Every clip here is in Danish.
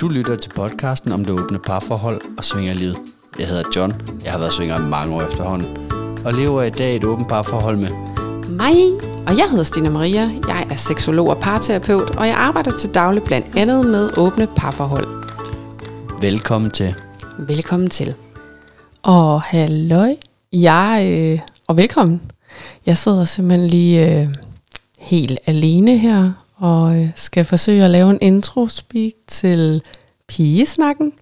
Du lytter til podcasten om det åbne parforhold og svingerlivet. Jeg hedder John. Jeg har været svinger i mange år efterhånden. Og lever i dag et åbent parforhold med Mig, og jeg hedder Stina Maria. Jeg er seksolog og parterapeut, og jeg arbejder til daglig blandt andet med åbne parforhold. Velkommen til. Velkommen til. Og halløj, jeg, øh, og velkommen. Jeg sidder simpelthen lige øh, helt alene her, og øh, skal forsøge at lave en intro-speak til pigesnakken,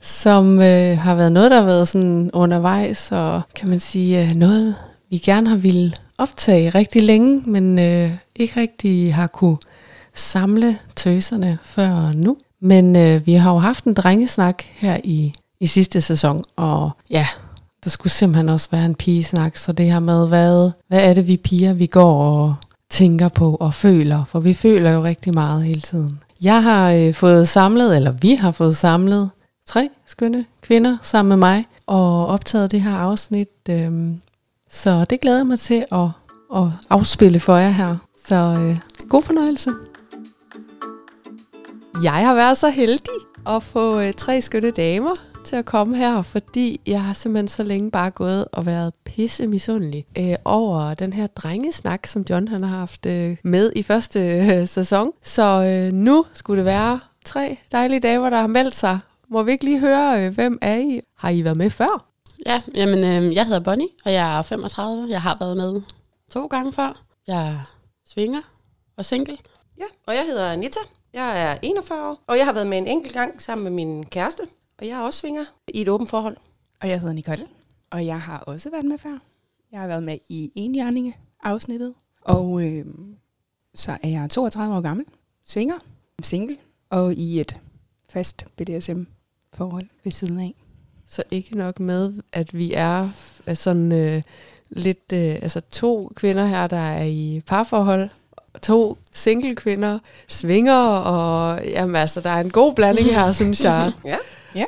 som øh, har været noget, der har været sådan undervejs, og kan man sige, øh, noget vi gerne har ville optage rigtig længe, men øh, ikke rigtig har kunne samle tøserne før nu. Men øh, vi har jo haft en drengesnak her i, i sidste sæson, og ja, der skulle simpelthen også være en pigesnak, så det her med, hvad, hvad er det vi piger, vi går og tænker på og føler, for vi føler jo rigtig meget hele tiden. Jeg har øh, fået samlet, eller vi har fået samlet, tre skønne kvinder sammen med mig, og optaget det her afsnit, øh, så det glæder jeg mig til at, at afspille for jer her. Så øh, god fornøjelse. Jeg har været så heldig at få øh, tre skønne damer til at komme her, fordi jeg har simpelthen så længe bare gået og været pisse misundelig øh, over den her drengesnak, som John han har haft øh, med i første øh, sæson. Så øh, nu skulle det være tre dejlige damer, der har meldt sig. Må vi ikke lige høre, øh, hvem er I? Har I været med før? Ja, jamen, øh, jeg hedder Bonnie, og jeg er 35. Jeg har været med to gange før. Jeg er svinger og single. Ja, og jeg hedder Anita. Jeg er 41 år, og jeg har været med en enkelt gang sammen med min kæreste. Og jeg er også svinger i et åbent forhold. Og jeg hedder Nicole, og jeg har også været med før. Jeg har været med i Enhjørninge afsnittet, og øh, så er jeg 32 år gammel, svinger, single, og i et fast BDSM-forhold ved siden af. Så ikke nok med, at vi er sådan øh, lidt, øh, altså to kvinder her, der er i parforhold, to single kvinder, svinger, og jamen altså, der er en god blanding her, synes jeg. Ja. Ja,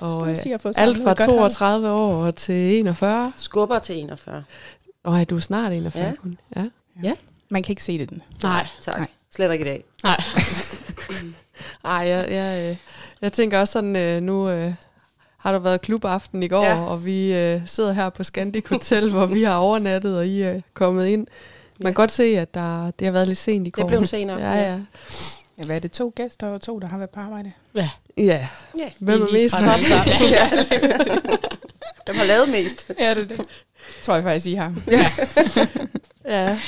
Og øh, alt fra et godt hold. 32 år til 41. Skubber til 41. Nej, du er snart 41 Ja. kun. Ja. Man kan ikke se det den. Nej, Tak. Nej. Slet ikke i dag. nej. Ej, jeg, jeg, øh, jeg tænker også sådan, øh, nu øh, har der været klubaften i går, Ja. ja. og vi øh, sidder her på Scandic Hotel, hvor vi har overnattet, og I er kommet ind. Man kan godt se, at der, det har været lidt sent i går. Det blev senere. Ja, ja. Ja, hvad er det? To gæster og to, der har været på arbejde? Ja, Ja, ja. hvem er mest træt? ja. Dem har lavet mest. Ja, det er det. Tror jeg faktisk, I har. Ja.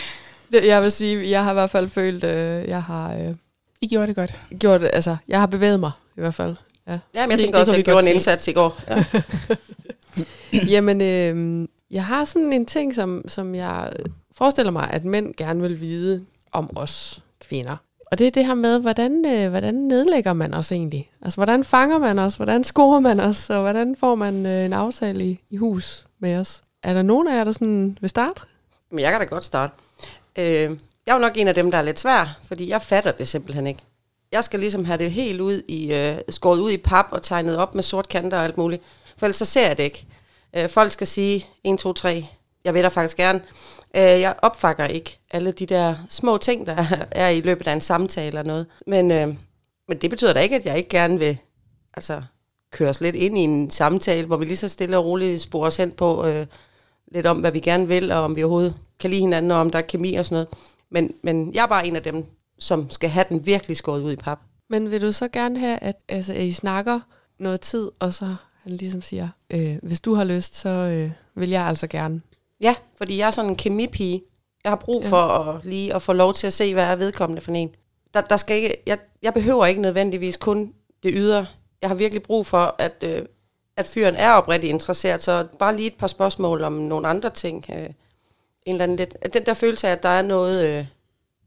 Det- Jeg vil sige, jeg har i hvert fald følt, øh, jeg har øh, I gjorde det godt. gjort, altså, jeg har bevæget mig i hvert fald. Ja. Ja, men jeg Det- tænker det også, at vi jeg gjorde en se. indsats i går. Ja. Jamen, øh, jeg har sådan en ting, som, som jeg forestiller mig, at mænd gerne vil vide om os kvinder. Og det er det her med, hvordan, øh, hvordan nedlægger man os egentlig? Altså, hvordan fanger man os? Hvordan scorer man os? Og hvordan får man øh, en aftale i, i hus med os? Er der nogen af jer, der sådan vil starte? Men jeg kan da godt starte. Øh, jeg er jo nok en af dem, der er lidt svær, fordi jeg fatter det simpelthen ikke. Jeg skal ligesom have det helt ud i, øh, skåret ud i pap og tegnet op med sort kanter og alt muligt. For ellers så ser jeg det ikke. Øh, folk skal sige 1, 2, 3. Jeg vil da faktisk gerne. Øh, jeg opfanger ikke alle de der små ting, der er i løbet af en samtale eller noget. Men, øh, men det betyder da ikke, at jeg ikke gerne vil altså, køre os lidt ind i en samtale, hvor vi lige så stille og roligt sporer os hen på øh, lidt om, hvad vi gerne vil, og om vi overhovedet kan lide hinanden, og om der er kemi og sådan noget. Men, men jeg er bare en af dem, som skal have den virkelig skåret ud i pap. Men vil du så gerne have, at, altså, at I snakker noget tid, og så han ligesom siger, øh, hvis du har lyst, så øh, vil jeg altså gerne. Ja, fordi jeg er sådan en kemipige. Jeg har brug Ja. for at lige at få lov til at se, hvad er vedkommende for en. Der, der skal ikke, jeg, jeg behøver ikke nødvendigvis kun det ydre. Jeg har virkelig brug for, at, øh, at fyren er oprigtigt interesseret. Så bare lige et par spørgsmål om nogle andre ting. Øh, en eller anden lidt, den der følelse af, at der er noget øh,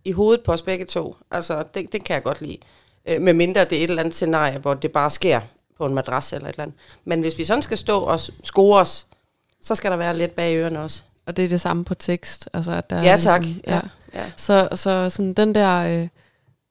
i hovedet på os begge to, altså det, det kan jeg godt lide. Øh, med mindre det er et eller andet scenarie, hvor det bare sker på en madras eller et eller andet. Men hvis vi sådan skal stå og score os, så skal der være lidt bag ørerne også. Og det er det samme på tekst. Altså, at der er Ja, tak. Ligesom, Ja. Ja. Så, så sådan den der, øh,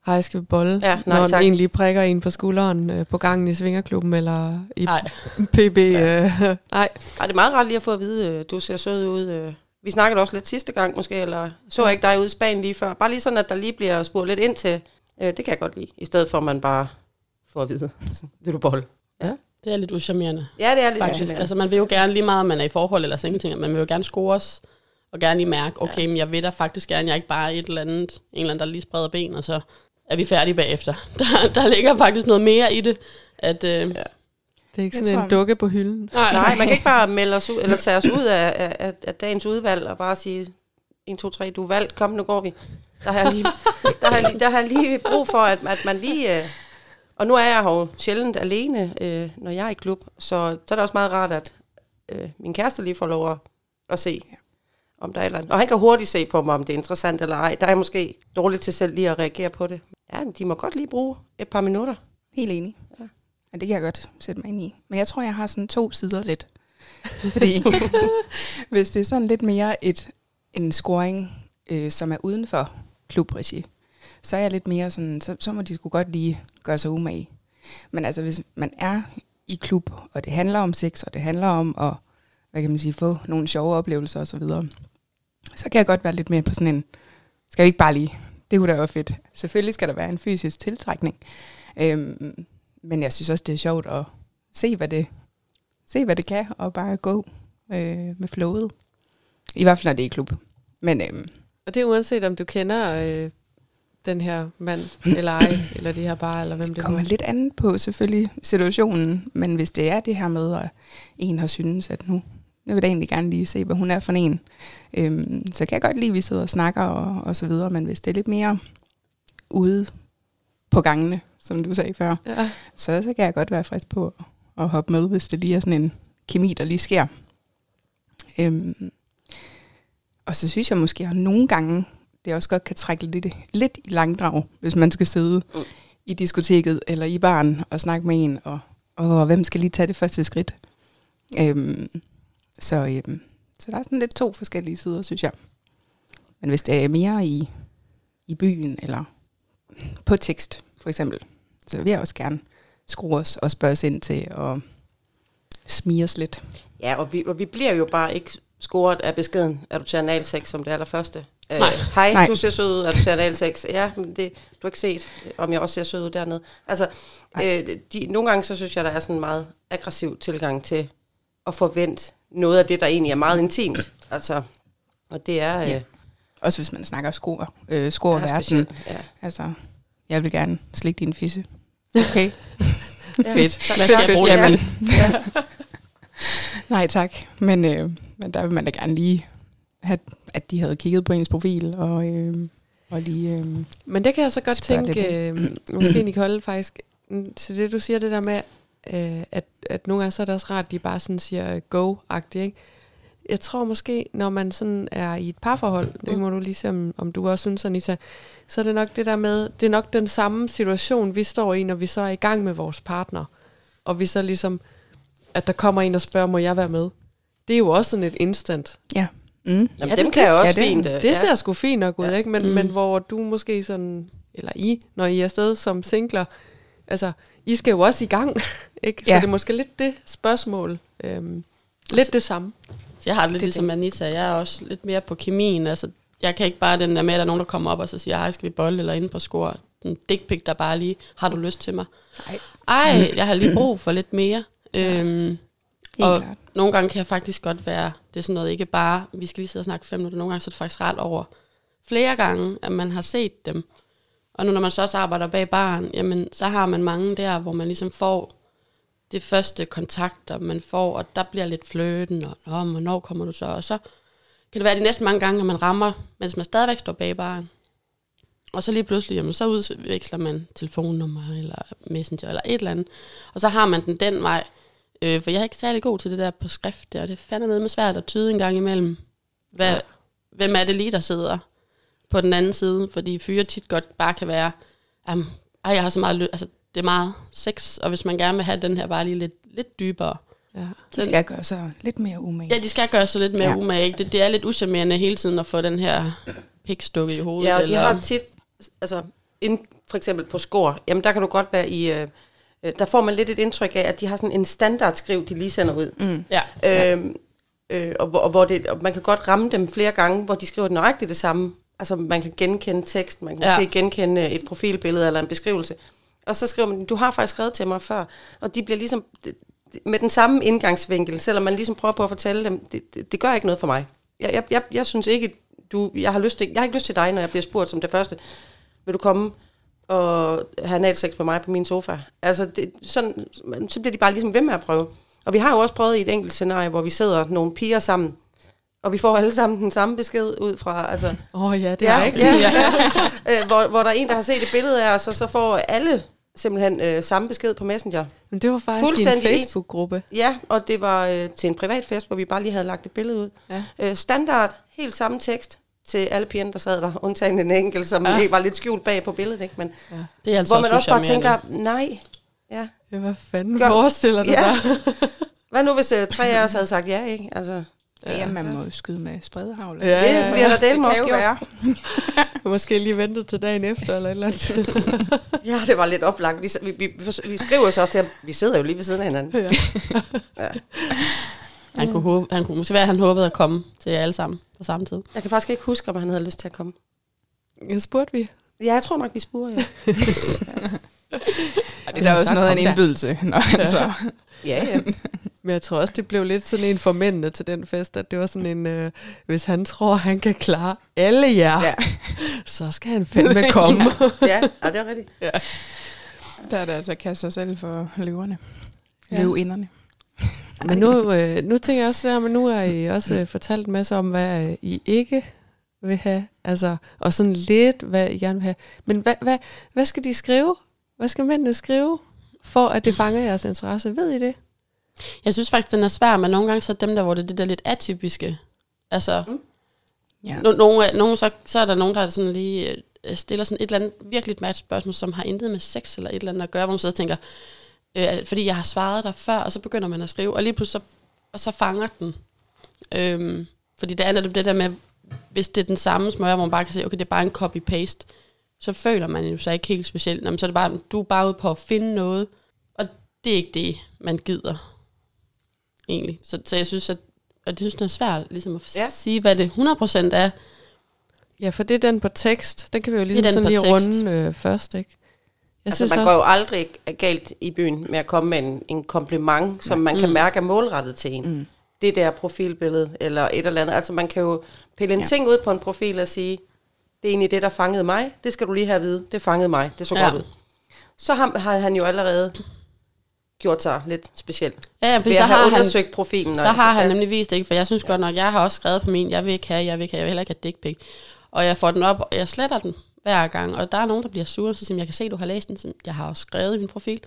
hej, skal vi bolle? Ja, nej, når tak. den egentlig prikker en på skulderen øh, på gangen i Svingerklubben eller i Nej. PB. Øh, nej, Ej, det er meget rart lige at få at vide, øh, du ser sød ud. øh. Vi snakkede også lidt sidste gang måske, eller så jeg ikke dig ude i Spanien lige før. Bare lige sådan, at der lige bliver spurgt lidt ind til. Øh, det kan jeg godt lide, i stedet for at man bare få at vide, sådan, vil du bolle? Det er lidt uschammerende, Ja, det er lidt faktisk. Altså, man vil jo gerne lige meget, om man er i forhold eller sengting, man vil jo gerne scores, og gerne lige mærke, okay, ja. men jeg vil da faktisk gerne, jeg er ikke bare et eller andet, en eller anden, der lige spreder ben, og så er vi færdige bagefter. Der, der ligger faktisk noget mere i det, at... Øh, ja. Det er ikke Jeg sådan tror- en dukke på hylden. Nej, Nej, man kan ikke bare melde os ud, eller tage os ud af, af, af, dagens udvalg, og bare sige, 1, 2, 3, du er valgt, kom, nu går vi. Der har jeg lige, der har jeg lige, der har jeg lige brug for, at, at man lige... Øh, og nu er jeg jo sjældent alene, øh, når jeg er i klub, så, så er det også meget rart, at øh, min kæreste lige får lov at, at se, om der er et eller andet. Og han kan hurtigt se på mig, om det er interessant eller ej. Der er jeg måske dårligt til selv lige at reagere på det. Ja, de må godt lige bruge et par minutter. Helt enig. Ja. ja, det kan jeg godt sætte mig ind i. Men jeg tror, jeg har sådan to sider lidt. Fordi hvis det er sådan lidt mere et, en scoring, øh, som er uden for klubregi, så er jeg lidt mere sådan, så, så må de sgu godt lige gøre sig umage. Men altså, hvis man er i klub, og det handler om sex, og det handler om at, hvad kan man sige, få nogle sjove oplevelser osv., så, videre, så kan jeg godt være lidt mere på sådan en, skal vi ikke bare lige, det kunne da være fedt. Selvfølgelig skal der være en fysisk tiltrækning, Øhm, men jeg synes også, det er sjovt at se, hvad det, se, hvad det kan, og bare gå øh, med flowet. I hvert fald, når det er i klub. Men øhm, Og det er uanset, om du kender øh, den her mand, eller ej, eller de her bare, eller hvem det det kommer er. lidt an på selvfølgelig situationen, men hvis det er det her med, at en har synes, at nu, nu vil jeg egentlig gerne lige se, hvad hun er for en, øhm, så kan jeg godt lide, at vi sidder og snakker og, og så videre, men hvis det er lidt mere ude på gangene, som du sagde før, Ja. så, så kan jeg godt være frisk på at, at hoppe med, hvis det lige er sådan en kemi, der lige sker. Øhm, og så synes jeg måske, at nogle gange, det også godt kan trække lidt, lidt i langdrag, hvis man skal sidde Mm. i diskoteket eller i baren og snakke med en, og, og hvem skal lige tage det første skridt. Øhm, så, øhm, så der er sådan lidt to forskellige sider, synes jeg. Men hvis det er mere i, i byen, eller på tekst, for eksempel, så vil jeg også gerne skrue os og spørge os ind til at smige os lidt. Ja, og vi, og vi bliver jo bare ikke scoret af beskeden, er du til analsex som det allerførste. Øh, Nej. Hej, Nej. du ser sød ud, er du til analsex? Ja, men det, du har ikke set, om jeg også ser sød ud dernede. Altså, øh, de, nogle gange så synes jeg, der er sådan en meget aggressiv tilgang til at forvente noget af det, der egentlig er meget intimt. Altså, og det er... Øh, Ja. Også hvis man snakker score, øh, score er verden. specielt. Ja. Altså, jeg vil gerne slikke din fisse. Okay. Ja. Fedt. Skal jeg bruge til? nej tak. Men, øh, men der vil man da gerne lige have, at de havde kigget på ens profil, og, øh, og lige... Øh, Men det kan jeg så godt tænke, øh, måske Nicole faktisk, mm, til det du siger det der med, øh, at, at nogle gange så er det også rart, at de bare sådan siger øh, go-agtigt, ikke? Jeg tror måske, når man sådan er i et parforhold, det må du lige se, om, om du også synes, Anita, så er det nok det der med, det er nok den samme situation, vi står i, når vi så er i gang med vores partner, og vi så ligesom, at der kommer en og spørger, må jeg være med? Det er jo også sådan et instant. ja. Mm. Jamen, Ja, dem det- kan jeg ja, også det- fint. øh, Det ja. ser sgu fint nok ud, Ja. ikke? Men, Mm. mm. men hvor du måske sådan, eller I, når I er afsted som singler, altså, I skal jo også i gang, ikke? Så Ja. det er måske lidt det spørgsmål. Øhm, lidt det samme. Jeg har det lidt Det ligesom Anita. Jeg er også lidt mere på kemien. Altså, jeg kan ikke bare den der med, at der er nogen, der kommer op og så siger, hej, skal vi bolle eller inde på score? En dick pic, der bare lige, har du lyst til mig? Nej. Ej, jeg har lige brug for lidt mere. Øhm, Helt og klart nogle gange kan jeg faktisk godt være, det er sådan noget, ikke bare, vi skal lige sidde og snakke fem minutter, nogle gange så er det faktisk ret over flere gange, at man har set dem. Og nu når man så også arbejder bag baren, jamen så har man mange der, hvor man ligesom får det første kontakter, man får, og der bliver lidt fløten, og Nå, hvornår kommer du så? Og så kan det være de næste mange gange, at man rammer, mens man stadigvæk står bag baren. Og så lige pludselig, jamen, så udveksler man telefonnummer, eller messenger, eller et eller andet. Og så har man den den vej. Øh, for jeg er ikke særlig god til det der på skrift der. Det er fandme med svært at tyde en gang imellem. Hvad, ja. Hvem er det lige, der sidder på den anden side? Fordi fyre tit godt bare kan være, um, ej, jeg har så meget lø- altså, det er meget sex, og hvis man gerne vil have den her bare lige lidt, lidt dybere. Ja. De skal gøre sig lidt mere umage. Ja, de skal gøre sig lidt mere Ja. umage. ikke? Det, det er lidt uschammerende hele tiden at få den her pikstukket i hovedet. Ja, og de eller, har tit, altså ind, for eksempel på skor, jamen der kan du godt være i, øh, der får man lidt et indtryk af, at de har sådan en standardskriv, de lige sender ud. Mm. Ja, Øhm, øh, og, hvor- og, hvor det, og man kan godt ramme dem flere gange, hvor de skriver nøjagtigt det samme. Altså man kan genkende tekst, man kan Ja. måske genkende øh, et profilbillede eller en beskrivelse. Og så skriver man, du har faktisk skrevet til mig før. Og de bliver ligesom med den samme indgangsvinkel, selvom man ligesom prøver på at fortælle dem, det, det, det gør ikke noget for mig. Jeg, jeg, jeg, jeg synes ikke, du, jeg har, lyst til, jeg har ikke lyst til dig, når jeg bliver spurgt som det første. Vil du komme og have analsex med mig på min sofa? Altså, det, sådan, så bliver de bare ligesom ved med at prøve. Og vi har jo også prøvet i et enkelt scenarie, hvor vi sidder nogle piger sammen, og vi får alle sammen den samme besked ud fra, altså... Åh oh, ja, det ja, er rigtigt. Ja, ja. øh, hvor, hvor der er en, der har set et billede af os, og så får alle simpelthen øh, samme besked på Messenger. Men det var faktisk i en. Facebook-gruppe. Ja, og det var øh, til en privat fest, hvor vi bare lige havde lagt et billede ud. Ja. Øh, standard, helt samme tekst til alle pigerne, der sad der, undtagen en enkelt, som Ja. ja. var lidt skjult bag på billedet, ikke? Men, Det er altså hvor man også bare tænker, nej, ja. Ja, hvad fanden Gør- forestiller du Ja. dig? Hvad nu, hvis øh, tre af os havde sagt ja, ikke? Altså, Ja, ja, man må jo skyde med spredehavl. Ja, ja, det bliver der også kan jo være. Måske lige ventet til dagen efter, eller et eller andet. Ja, det var lidt oplagt. Vi, vi, vi, vi skriver så også til ham, vi sidder jo lige ved siden af hinanden. ja. Han kunne, håbe, han kunne måske være, at han håbede at komme til jer alle sammen på samme tid. Jeg kan faktisk ikke huske, om han havde lyst til at komme. Ja, spurgte vi. Ja, jeg tror nok, vi spurgte, ja. Det er da også Så noget af en indbydelse. Når han så. Ja, ja. Men jeg tror også, det blev lidt sådan en for mændene til den fest, at det var sådan en, øh, hvis han tror, han kan klare alle jer, Ja. så skal han fandme komme. Ja, ja det er rigtigt. Der er det altså at kaste sig selv for løverne. Ja. Ja. Løvinderne. Men nu, øh, nu tænker jeg også der, men nu har I også øh, fortalt en masse om, hvad øh, I ikke vil have, altså, og sådan lidt, hvad I gerne vil have. Men hvad, hvad, hvad skal de skrive? Hvad skal mændene skrive, for at det fanger jeres interesse? Ved I det? Jeg synes faktisk, den er svær, men nogle gange så er dem der, hvor det er det der lidt atypiske. Altså, mm. Ja. no, nogle, nogle, så, så er der nogen, der sådan lige øh, stiller sådan et eller andet virkelig match spørgsmål, som har intet med sex eller et eller andet at gøre, hvor man så tænker, øh, fordi jeg har svaret der før, og så begynder man at skrive, og lige pludselig så, og så fanger den. Øhm, fordi det er netop det der med, hvis det er den samme smør, hvor man bare kan se, okay, det er bare en copy-paste, så føler man jo sig ikke helt specielt. Jamen, så er det bare, du er bare ude på at finde noget, og det er ikke det, man gider egentlig. Så, så jeg synes, at og det synes, det er svært ligesom at Ja. sige, hvad det 100% er. Ja, for det er den på tekst. Den kan vi jo ligesom den sådan på lige tekst. runde øh, først, ikke? Jeg altså, man går jo aldrig galt i byen med at komme med en, en kompliment, som man kan Mm. mærke er målrettet til en. Mm. Det der profilbillede, eller et eller andet. Altså, man kan jo pille en Ja. ja. ting ud på en profil og sige, det er egentlig det, der fangede mig. Det skal du lige have at vide. Det fangede mig. Det så Ja. godt ud. Så har, har han jo allerede gjort sig lidt specielt. Ja, ja, Ved fordi at så have har, han, undersøgt profilen. så og- har han ja. nemlig vist det, ikke? For jeg synes godt nok, jeg har også skrevet på min, jeg vil ikke have, jeg vil ikke have, jeg vil heller ikke have dick pic. Og jeg får den op, og jeg sletter den hver gang. Og der er nogen, der bliver sure, så siger jeg kan se, du har læst den. Så Jeg har også skrevet i min profil.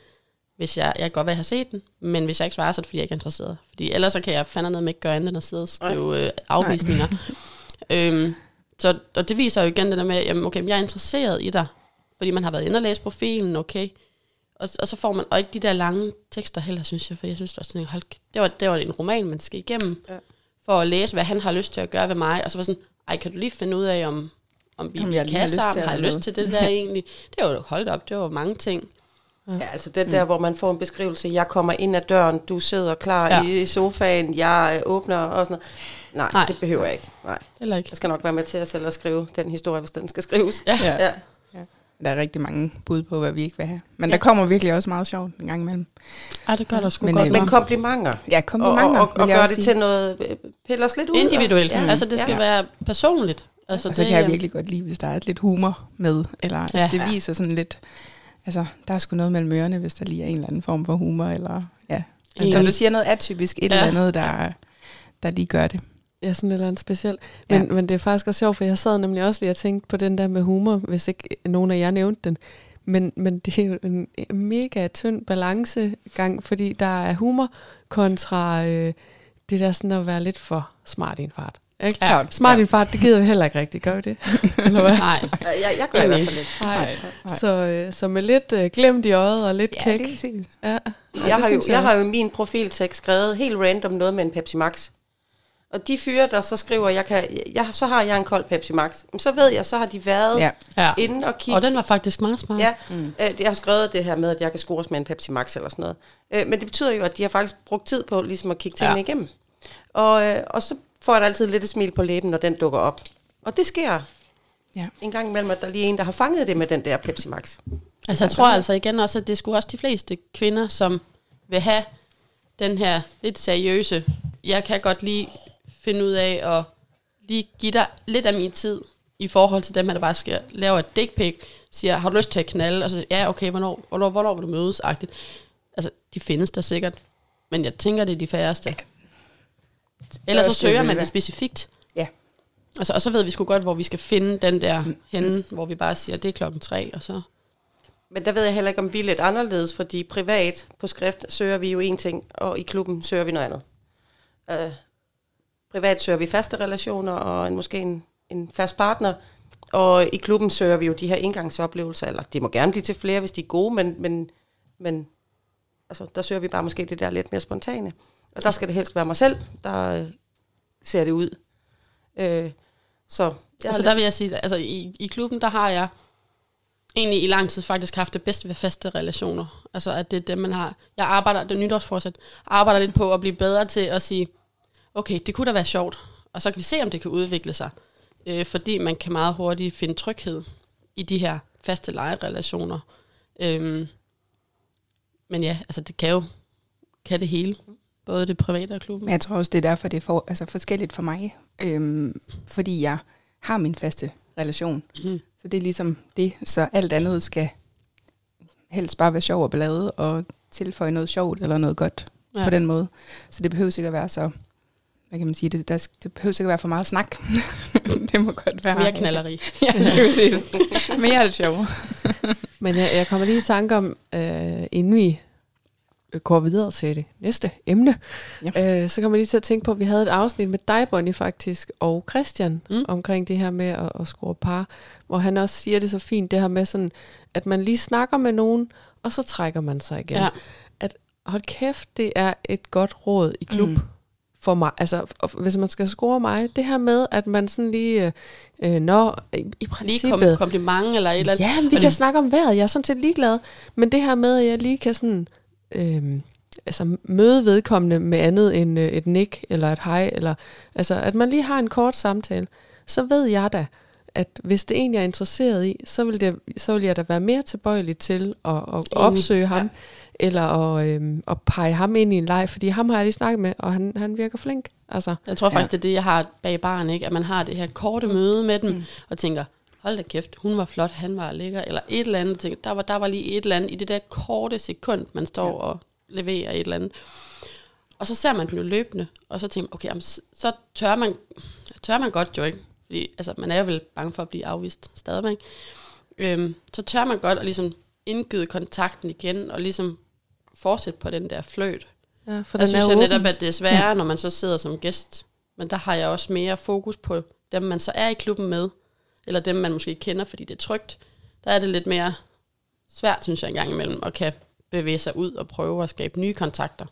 Hvis jeg, jeg kan godt være, at jeg har set den, men hvis jeg ikke svarer, så er det, fordi jeg ikke er interesseret. Fordi ellers så kan jeg fandme noget med ikke gøre andet end at sidde og skrive øh, afvisninger. øhm, så, og det viser jo igen det der med, jamen, okay, jeg er interesseret i dig, fordi man har været inde og læse profilen, okay. Og, og så får man, og ikke de der lange tekster heller, synes jeg, for jeg synes også, sådan, hold, det, var, det var en roman, man skal igennem, ja. for at læse, hvad han har lyst til at gøre ved mig, og så var sådan, ej, kan du lige finde ud af, om, om vi Om har kan lyst til sammen, har lyst til det der egentlig? Det var jo, hold da op, det var mange ting. Ja, altså den der, hvor man får en beskrivelse, jeg kommer ind ad døren, du sidder klar Ja. ja. i sofaen, jeg åbner og sådan noget. Nej, Nej. Det behøver jeg ikke. Nej. Eller ikke. Jeg skal nok være med til at selv at skrive den historie, hvis den skal skrives. Ja. Ja. Ja. Der er rigtig mange bud på, hvad vi ikke vil have. Men der kommer virkelig også meget sjovt en gang imellem. Ej, det gør der sgu Men, godt. øh, Men komplimenter. Ja, Og, komplimenter, og, og, og gøre også det sige. til noget, øh, pille os lidt ud. Individuelt. Og, Ja. Altså, det skal ja. være personligt. Altså, Og så det, kan jeg øh, virkelig godt lide, hvis der er lidt humor med. Eller altså, Ja. det viser sådan lidt... Altså, der er sgu noget mellem ørerne, hvis der lige er en eller anden form for humor. Eller, ja. Enig. Som du siger, noget atypisk, et Ja. eller andet, der, der lige gør det. Ja, sådan et eller andet specielt. Men, ja. men det er faktisk også sjovt, for jeg sad nemlig også lige og tænkte på den der med humor, hvis ikke nogen af jer nævnte den. Men, men det er jo en mega tynd balancegang, fordi der er humor kontra øh, det der sådan at være lidt for smart i en fart. Ikke? Ja. Klart. Smart Ja. fart, det gider vi heller ikke rigtigt, gør vi det? Eller hvad? Nej. Ja, jeg, jeg gør i hvert fald. Nej. Nej. Så, øh, så med lidt øh, glemt i øjet og lidt Ja, kæk. det er præcis. Ja. Jeg, det har jo, jeg jeg har jo min profiltekst skrevet helt random noget med en Pepsi Max. Og de fyre, der så skriver, jeg kan, jeg, så har jeg en kold Pepsi Max. Men så ved jeg, så har de været Ja. ja. Ja. inde og kigge. Og den var faktisk meget smart. Ja, mm. øh, jeg har skrevet det her med, at jeg kan scores med en Pepsi Max eller sådan noget. Øh, men det betyder jo, at de har faktisk brugt tid på ligesom at kigge tingene Ja. ja. igennem. Og, øh, og så får jeg da altid lidt et smil på læben, når den dukker op. Og det sker Ja. en gang imellem, at der lige er en, der har fanget det med den der Pepsi Max. Altså jeg tror altså igen også, at det skulle også de fleste kvinder, som vil have den her lidt seriøse, jeg kan godt lige finde ud af at lige give dig lidt af min tid, i forhold til dem, der bare skal lave et dick pic, siger, har du lyst til at knalde? Og så ja, okay, hvornår, hvornår, hvornår vil du mødes? -agtigt. Altså, de findes der sikkert. Men jeg tænker, det er de færreste. Ellers så søger man det specifikt. Ja. Altså, og så ved vi sgu godt, hvor vi skal finde den der henne, hvor vi bare siger, det er klokken tre, og så... Men der ved jeg heller ikke, om vi er lidt anderledes, fordi privat på skrift søger vi jo en ting, og i klubben søger vi noget andet. Uh, privat søger vi faste relationer, og en, måske en, en fast partner, og i klubben søger vi jo de her indgangsoplevelser, eller det må gerne blive til flere, hvis de er gode, men, men, men altså, der søger vi bare måske det der lidt mere spontane. Og der skal det helst være mig selv, der øh, ser det ud. Øh, så jeg altså der vil jeg sige, altså i, i klubben, der har jeg egentlig i lang tid faktisk haft det bedste ved faste relationer. Altså at det er det, man har. Jeg arbejder, det er nytårsforsæt, arbejder lidt på at blive bedre til at sige, okay, det kunne da være sjovt, og så kan vi se, om det kan udvikle sig. Øh, fordi man kan meget hurtigt finde tryghed i de her faste lejerelationer. Øh, men ja, altså det kan jo kan det hele. Både det private og klubben. Men jeg tror også, det er derfor, det er for, altså forskelligt for mig. Øhm, fordi jeg har min faste relation. Mm. Så det er ligesom det. Så alt andet skal helst bare være sjov og ballade og tilføje noget sjovt eller noget godt ja. på den måde. Så det behøver ikke at være så hvad kan man sige, det, der, det behøver ikke at være for meget snak. det må godt være. Mere knalleri. ja, det er Mere er det sjov. Men jeg, jeg kommer lige i tanke om, øh, inden vi går videre til det næste emne, ja. øh, så kommer jeg lige til at tænke på, at vi havde et afsnit med dig, Bonnie, faktisk, og Christian, mm. omkring det her med at, at score par, hvor han også siger det så fint, det her med sådan, at man lige snakker med nogen, og så trækker man sig igen. Ja. At hold kæft, det er et godt råd i klub. Mm for mig, altså hvis man skal score mig, det her med, at man sådan lige, øh, når i, i princippet... Lige kom, kompliment eller et eller andet. Ja, vi kan snakke om vejret, jeg er sådan set ligeglad, men det her med, at jeg lige kan sådan, øh, altså møde vedkommende med andet end øh, et nik eller et hej, eller altså at man lige har en kort samtale, så ved jeg da, at hvis det er en, jeg er interesseret i, så vil, det, så vil jeg da være mere tilbøjelig til at, at opsøge ham, ja eller at, øh, at pege ham ind i en leg, fordi ham har jeg lige snakket med, og han, han virker flink. Altså, jeg tror faktisk, ja. det er det, jeg har bag barn, ikke? at man har det her korte møde med dem, mm. og tænker, hold da kæft, hun var flot, han var lækker, eller et eller andet. Tænker, der, var, der var lige et eller andet i det der korte sekund, man står ja. og leverer et eller andet. Og så ser man den jo løbende, og så tænker man, okay, jamen, så tør man, tør man godt jo ikke, fordi altså, man er jo vel bange for at blive afvist stadigvæk. Øhm, så tør man godt at ligesom indgyde kontakten igen, og ligesom fortsætte på den der fløjt. Ja, for der synes jeg netop, at det er sværere, ja. når man så sidder som gæst. Men der har jeg også mere fokus på dem, man så er i klubben med, eller dem, man måske kender, fordi det er trygt. Der er det lidt mere svært, synes jeg, en gang imellem, at kan bevæge sig ud og prøve at skabe nye kontakter.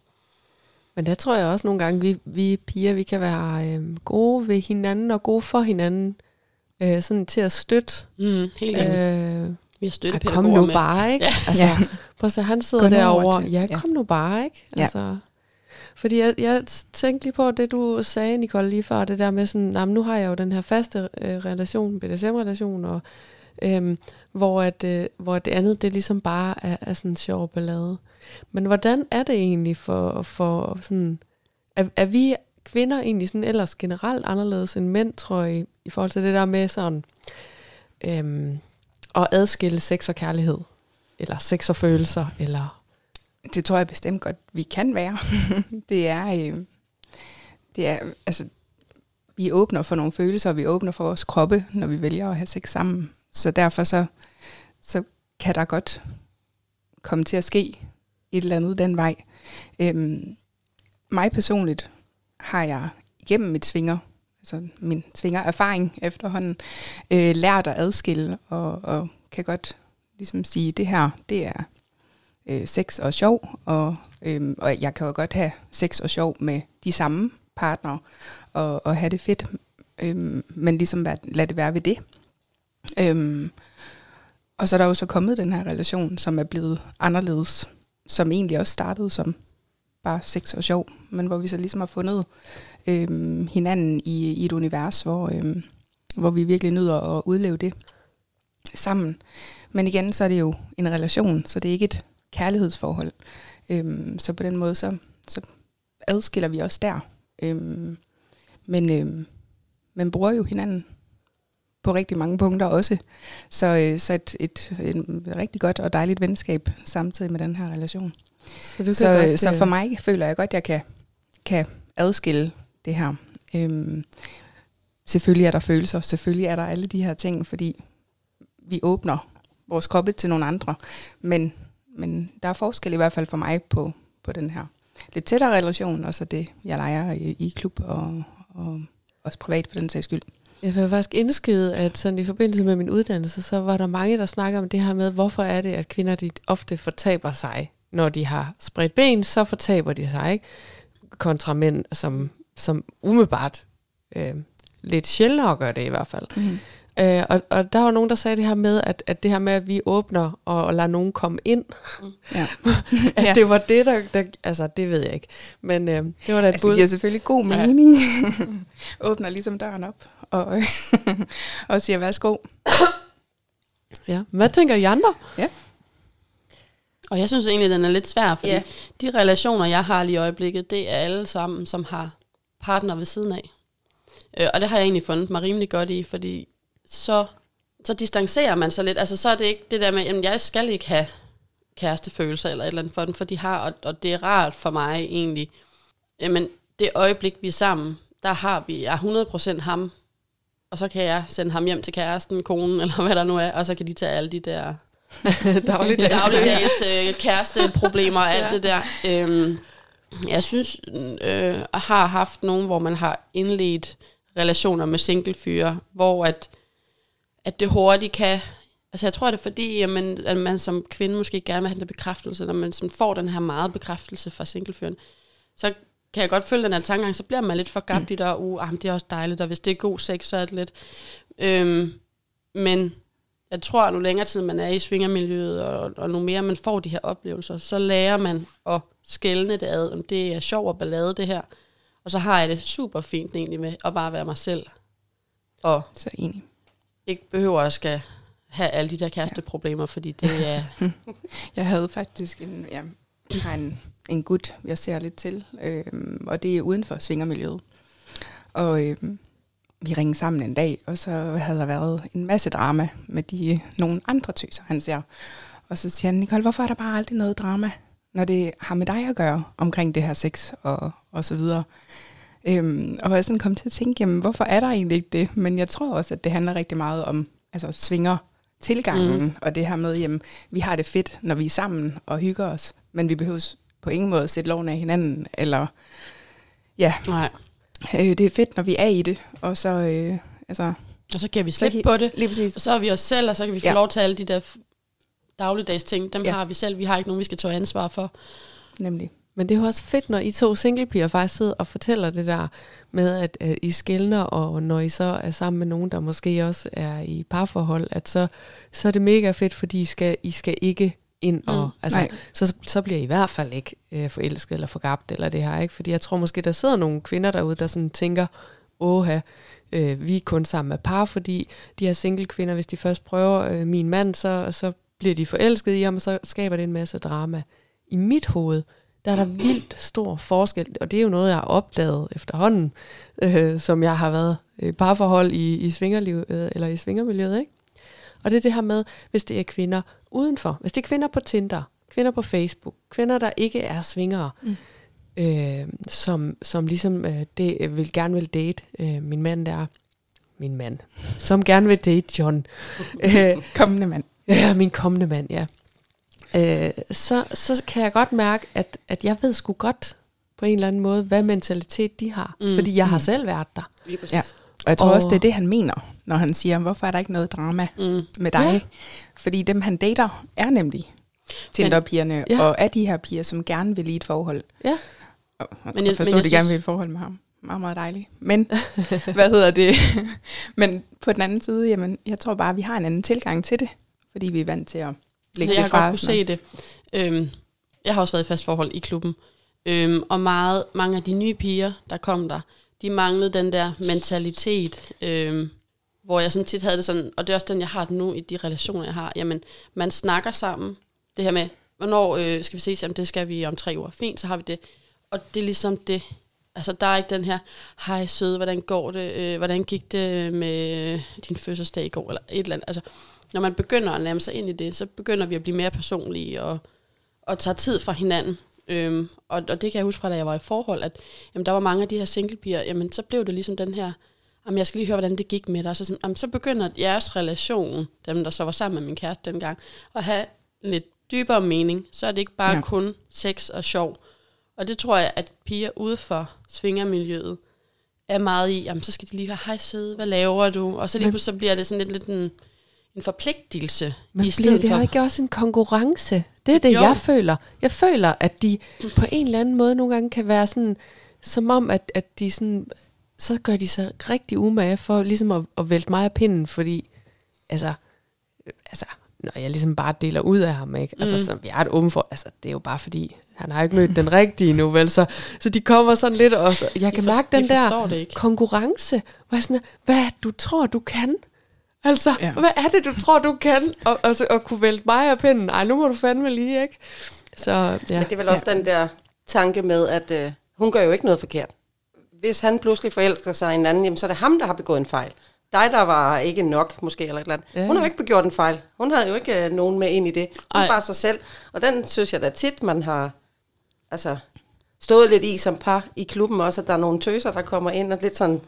Men der tror jeg også nogle gange, vi, vi piger, vi kan være øh, gode ved hinanden og gode for hinanden, øh, sådan til at støtte. Mm, helt øh, vi har støttepædagoger Kom nu med. bare, ikke? Ja. Altså, ja. Prøv at se, han sidder derovre. Ja, kom ja. nu bare, ikke? Altså, ja. Fordi jeg, jeg tænkte lige på det, du sagde, Nicole, lige før, det der med sådan, nah, nu har jeg jo den her faste øh, relation, BDSM-relation, og, øhm, hvor, at, øh, hvor det andet, det ligesom bare er, er sådan en sjov ballade. Men hvordan er det egentlig for, for sådan, er, er vi kvinder egentlig sådan ellers generelt anderledes end mænd, tror jeg, i, i forhold til det der med sådan, øhm, at adskille sex og kærlighed? Eller sex og følelser? Eller det tror jeg bestemt godt, vi kan være. det er, øh, det er, altså, vi åbner for nogle følelser, og vi åbner for vores kroppe, når vi vælger at have sex sammen. Så derfor så, så kan der godt komme til at ske et eller andet den vej. Øhm, mig personligt har jeg igennem mit svinger altså min erfaring efterhånden, øh, lært at adskille, og, og kan godt ligesom sige, det her, det er øh, sex og sjov, og, øh, og jeg kan jo godt have sex og sjov med de samme partnere, og, og have det fedt, øh, men ligesom lad, lad det være ved det. Øh, og så er der jo så kommet den her relation, som er blevet anderledes, som egentlig også startede som bare sex og sjov, men hvor vi så ligesom har fundet øh, hinanden i, i et univers, hvor, øh, hvor vi virkelig nyder at udleve det. sammen. Men igen, så er det jo en relation, så det er ikke et kærlighedsforhold. Øhm, så på den måde, så, så adskiller vi os der. Øhm, men, øhm, man bruger jo hinanden på rigtig mange punkter også. Så, øh, så et, et, et rigtig godt og dejligt venskab samtidig med den her relation. Så, du Så, godt, så øh, for mig føler jeg godt, at jeg kan, kan adskille det her. Øhm, selvfølgelig er der følelser, selvfølgelig er der alle de her ting, fordi vi åbner vores kroppe til nogle andre. Men, men der er forskel i hvert fald for mig på, på den her lidt tættere relation, og så det, jeg leger i, i klub og, og også privat for den sags skyld. Jeg vil faktisk indskyde, at sådan i forbindelse med min uddannelse, så var der mange, der snakker om det her med, hvorfor er det, at kvinder de ofte fortaber sig, når de har spredt ben, så fortaber de sig, ikke? Kontra mænd, som, som umiddelbart øh, lidt sjældnere gør det i hvert fald. Mm. Øh, og, og der var nogen, der sagde det her med, at, at det her med, at vi åbner og, og lader nogen komme ind, Ja. at Ja. det var det, der, der... Altså, det ved jeg ikke. Men øh, det var da et Altså, bud. det giver selvfølgelig god Ja. mening. Åbner ligesom døren op og, og siger værsgo. Ja. Hvad tænker I andre? Og jeg synes egentlig, den er lidt svær, fordi Ja. yeah. de relationer, jeg har lige i øjeblikket, det er alle sammen, som har partner ved siden af. Øh, og det har jeg egentlig fundet mig rimelig godt i, fordi så, så distancerer man sig lidt. Altså så er det ikke det der med, at jeg skal ikke have kærestefølelser eller et eller andet for den, for de har, og, og det er rart for mig egentlig. Jamen, det øjeblik, vi er sammen, der har vi, jeg er 100% ham, og så kan jeg sende ham hjem til kæresten, konen, eller hvad der nu er, og så kan de tage alle de der Dagligdags. dagligdags øh, kæresteproblemer og alt ja. det der. Øhm, jeg synes, øh, har haft nogen, hvor man har indledt relationer med singlefyre, hvor at, at det hurtigt kan... Altså jeg tror, det er fordi, at man, at man som kvinde måske gerne vil have den bekræftelse, når man sådan får den her meget bekræftelse fra singlefyren, så kan jeg godt følge den her tankegang, så bliver man lidt for gabt i der, uh, ah, det er også dejligt, og hvis det er god sex, så er det lidt... Øhm, men jeg tror, at nu længere tid man er i svingermiljøet, og, og nu mere man får de her oplevelser, så lærer man at skælne det ad, om det er sjov og ballade det her. Og så har jeg det super fint egentlig med at bare være mig selv. Og Så enig ikke behøver at skal have alle de der kæresteproblemer, fordi det er... Jeg havde faktisk en, ja, jeg har en, en gut, jeg ser lidt til, øh, og det er uden for svingermiljøet. Og øh, vi ringede sammen en dag, og så havde der været en masse drama med de nogle andre tøser, han ser. Og så siger han, Nicole, hvorfor er der bare aldrig noget drama, når det har med dig at gøre omkring det her sex og, og så videre. Øhm, og jeg sådan kom til at tænke, jamen, hvorfor er der egentlig ikke det? Men jeg tror også, at det handler rigtig meget om altså, svinger tilgangen, mm. og det her med, jamen, vi har det fedt, når vi er sammen og hygger os, men vi behøver på ingen måde at sætte loven af hinanden, eller ja, Nej. øh, det er fedt, når vi er i det, og så, øh, altså, Og så kan vi slippe på det. lige præcis, Og så er vi os selv, og så kan vi få Ja. lov til alle de der dagligdags ting. Dem ja. har vi selv. Vi har ikke nogen, vi skal tage ansvar for. nemlig. Men det er jo også fedt, når I to singlepiger faktisk sidder og fortæller det der med, at, at I skældner, og når I så er sammen med nogen, der måske også er i parforhold, at så, så er det mega fedt, fordi I skal, I skal ikke ind og... Mm. Altså, Nej. så, så bliver I i hvert fald ikke øh, forelsket eller forgabt eller det her, ikke? Fordi jeg tror måske, der sidder nogle kvinder derude, der sådan tænker, åha, øh, vi er kun sammen med par, fordi de her single kvinder, hvis de først prøver øh, min mand, så, så bliver de forelsket i ham, og så skaber det en masse drama. I mit hoved, der er der vildt stor forskel, og det er jo noget, jeg har opdaget efterhånden, øh, som jeg har været i parforhold i, i svingerliv, øh, eller i svingermiljøet, ikke? Og det er det her med, hvis det er kvinder udenfor, hvis det er kvinder på Tinder, kvinder på Facebook, kvinder, der ikke er svingere, mm. øh, som, som ligesom øh, det, øh, vil gerne vil date øh, min mand der, min mand, som gerne vil date John. øh, Kommende mand. Ja, min kommende mand, ja. Øh, så, så kan jeg godt mærke, at, at jeg ved sgu godt på en eller anden måde, hvad mentalitet de har. Mm. Mm. Fordi jeg har selv været der. Ja. Og jeg tror Og- også, det er det, han mener, når han siger, hvorfor er der ikke noget drama Mm. med dig? Ja. Fordi dem, han dater, er nemlig Tinder-pigerne, Ja. og er de her piger, som gerne vil i et forhold. Ja. Og, og Men jeg- jeg, forstår, men jeg de gerne synes- vil i et forhold med ham. Meget, meget dejligt. Men, hvad hedder det? Men på den anden side, jamen, jeg tror bare, at vi har en anden tilgang til det, fordi vi er vant til at lægge Så jeg det har fra godt kunne se det. Øhm, jeg har også været i fast forhold i klubben. Øhm, og meget, mange af de nye piger, der kom der, de manglede den der mentalitet. Øhm, hvor jeg sådan tit havde det sådan, og det er også den, jeg har nu i de relationer, jeg har, jamen, man snakker sammen, det her med, hvornår øh, skal vi ses, jamen det skal vi om tre uger, fint, så har vi det, og det er ligesom det, altså der er ikke den her, hej søde, hvordan går det, øh, hvordan gik det med din fødselsdag i går, eller et eller andet, altså, når man begynder at nærme sig ind i det, så begynder vi at blive mere personlige, og, og tager tid fra hinanden, Øhm, og, og det kan jeg huske fra, da jeg var i forhold, at jamen, der var mange af de her singlepiger, jamen så blev det ligesom den her, jamen, jeg skal lige høre, hvordan det gik med dig. Så, sådan, jamen, så begynder jeres relation, dem der så var sammen med min kæreste dengang, at have lidt dybere mening. Så er det ikke bare ja. kun sex og sjov. Og det tror jeg, at piger ude for svingermiljøet er meget i, jamen så skal de lige høre, hej søde, hvad laver du? Og så lige pludselig bliver det sådan lidt, lidt en, en forpligtelse. Men i stedet bliver det for, ikke også en konkurrence? Det er det, jo. jeg føler. Jeg føler, at de på en eller anden måde nogle gange kan være sådan, som om, at, at de sådan, så gør de sig rigtig umage for ligesom at, at vælte mig af pinden, fordi, altså, altså, når jeg ligesom bare deler ud af ham, ikke? Altså, mm. så jeg er et åben for, altså, det er jo bare fordi, han har ikke mødt den rigtige nu, vel? Så, så de kommer sådan lidt, og så, jeg kan de mærke den der konkurrence, hvor jeg sådan, hvad du tror, du kan? Altså, ja. hvad er det, du tror, du kan? Og, og, og kunne vælte mig af pinden? Ej, nu må du fandme lige, ikke? Så, ja. Men det er vel også ja. den der tanke med, at øh, hun gør jo ikke noget forkert. Hvis han pludselig forelsker sig i en anden, jamen, så er det ham, der har begået en fejl. Dig, der var ikke nok, måske, eller et eller andet. Ja. Hun har jo ikke begået en fejl. Hun havde jo ikke øh, nogen med ind i det. Hun Ej. bare sig selv. Og den synes jeg da tit, man har altså, stået lidt i som par i klubben også, at der er nogle tøser, der kommer ind, og lidt sådan,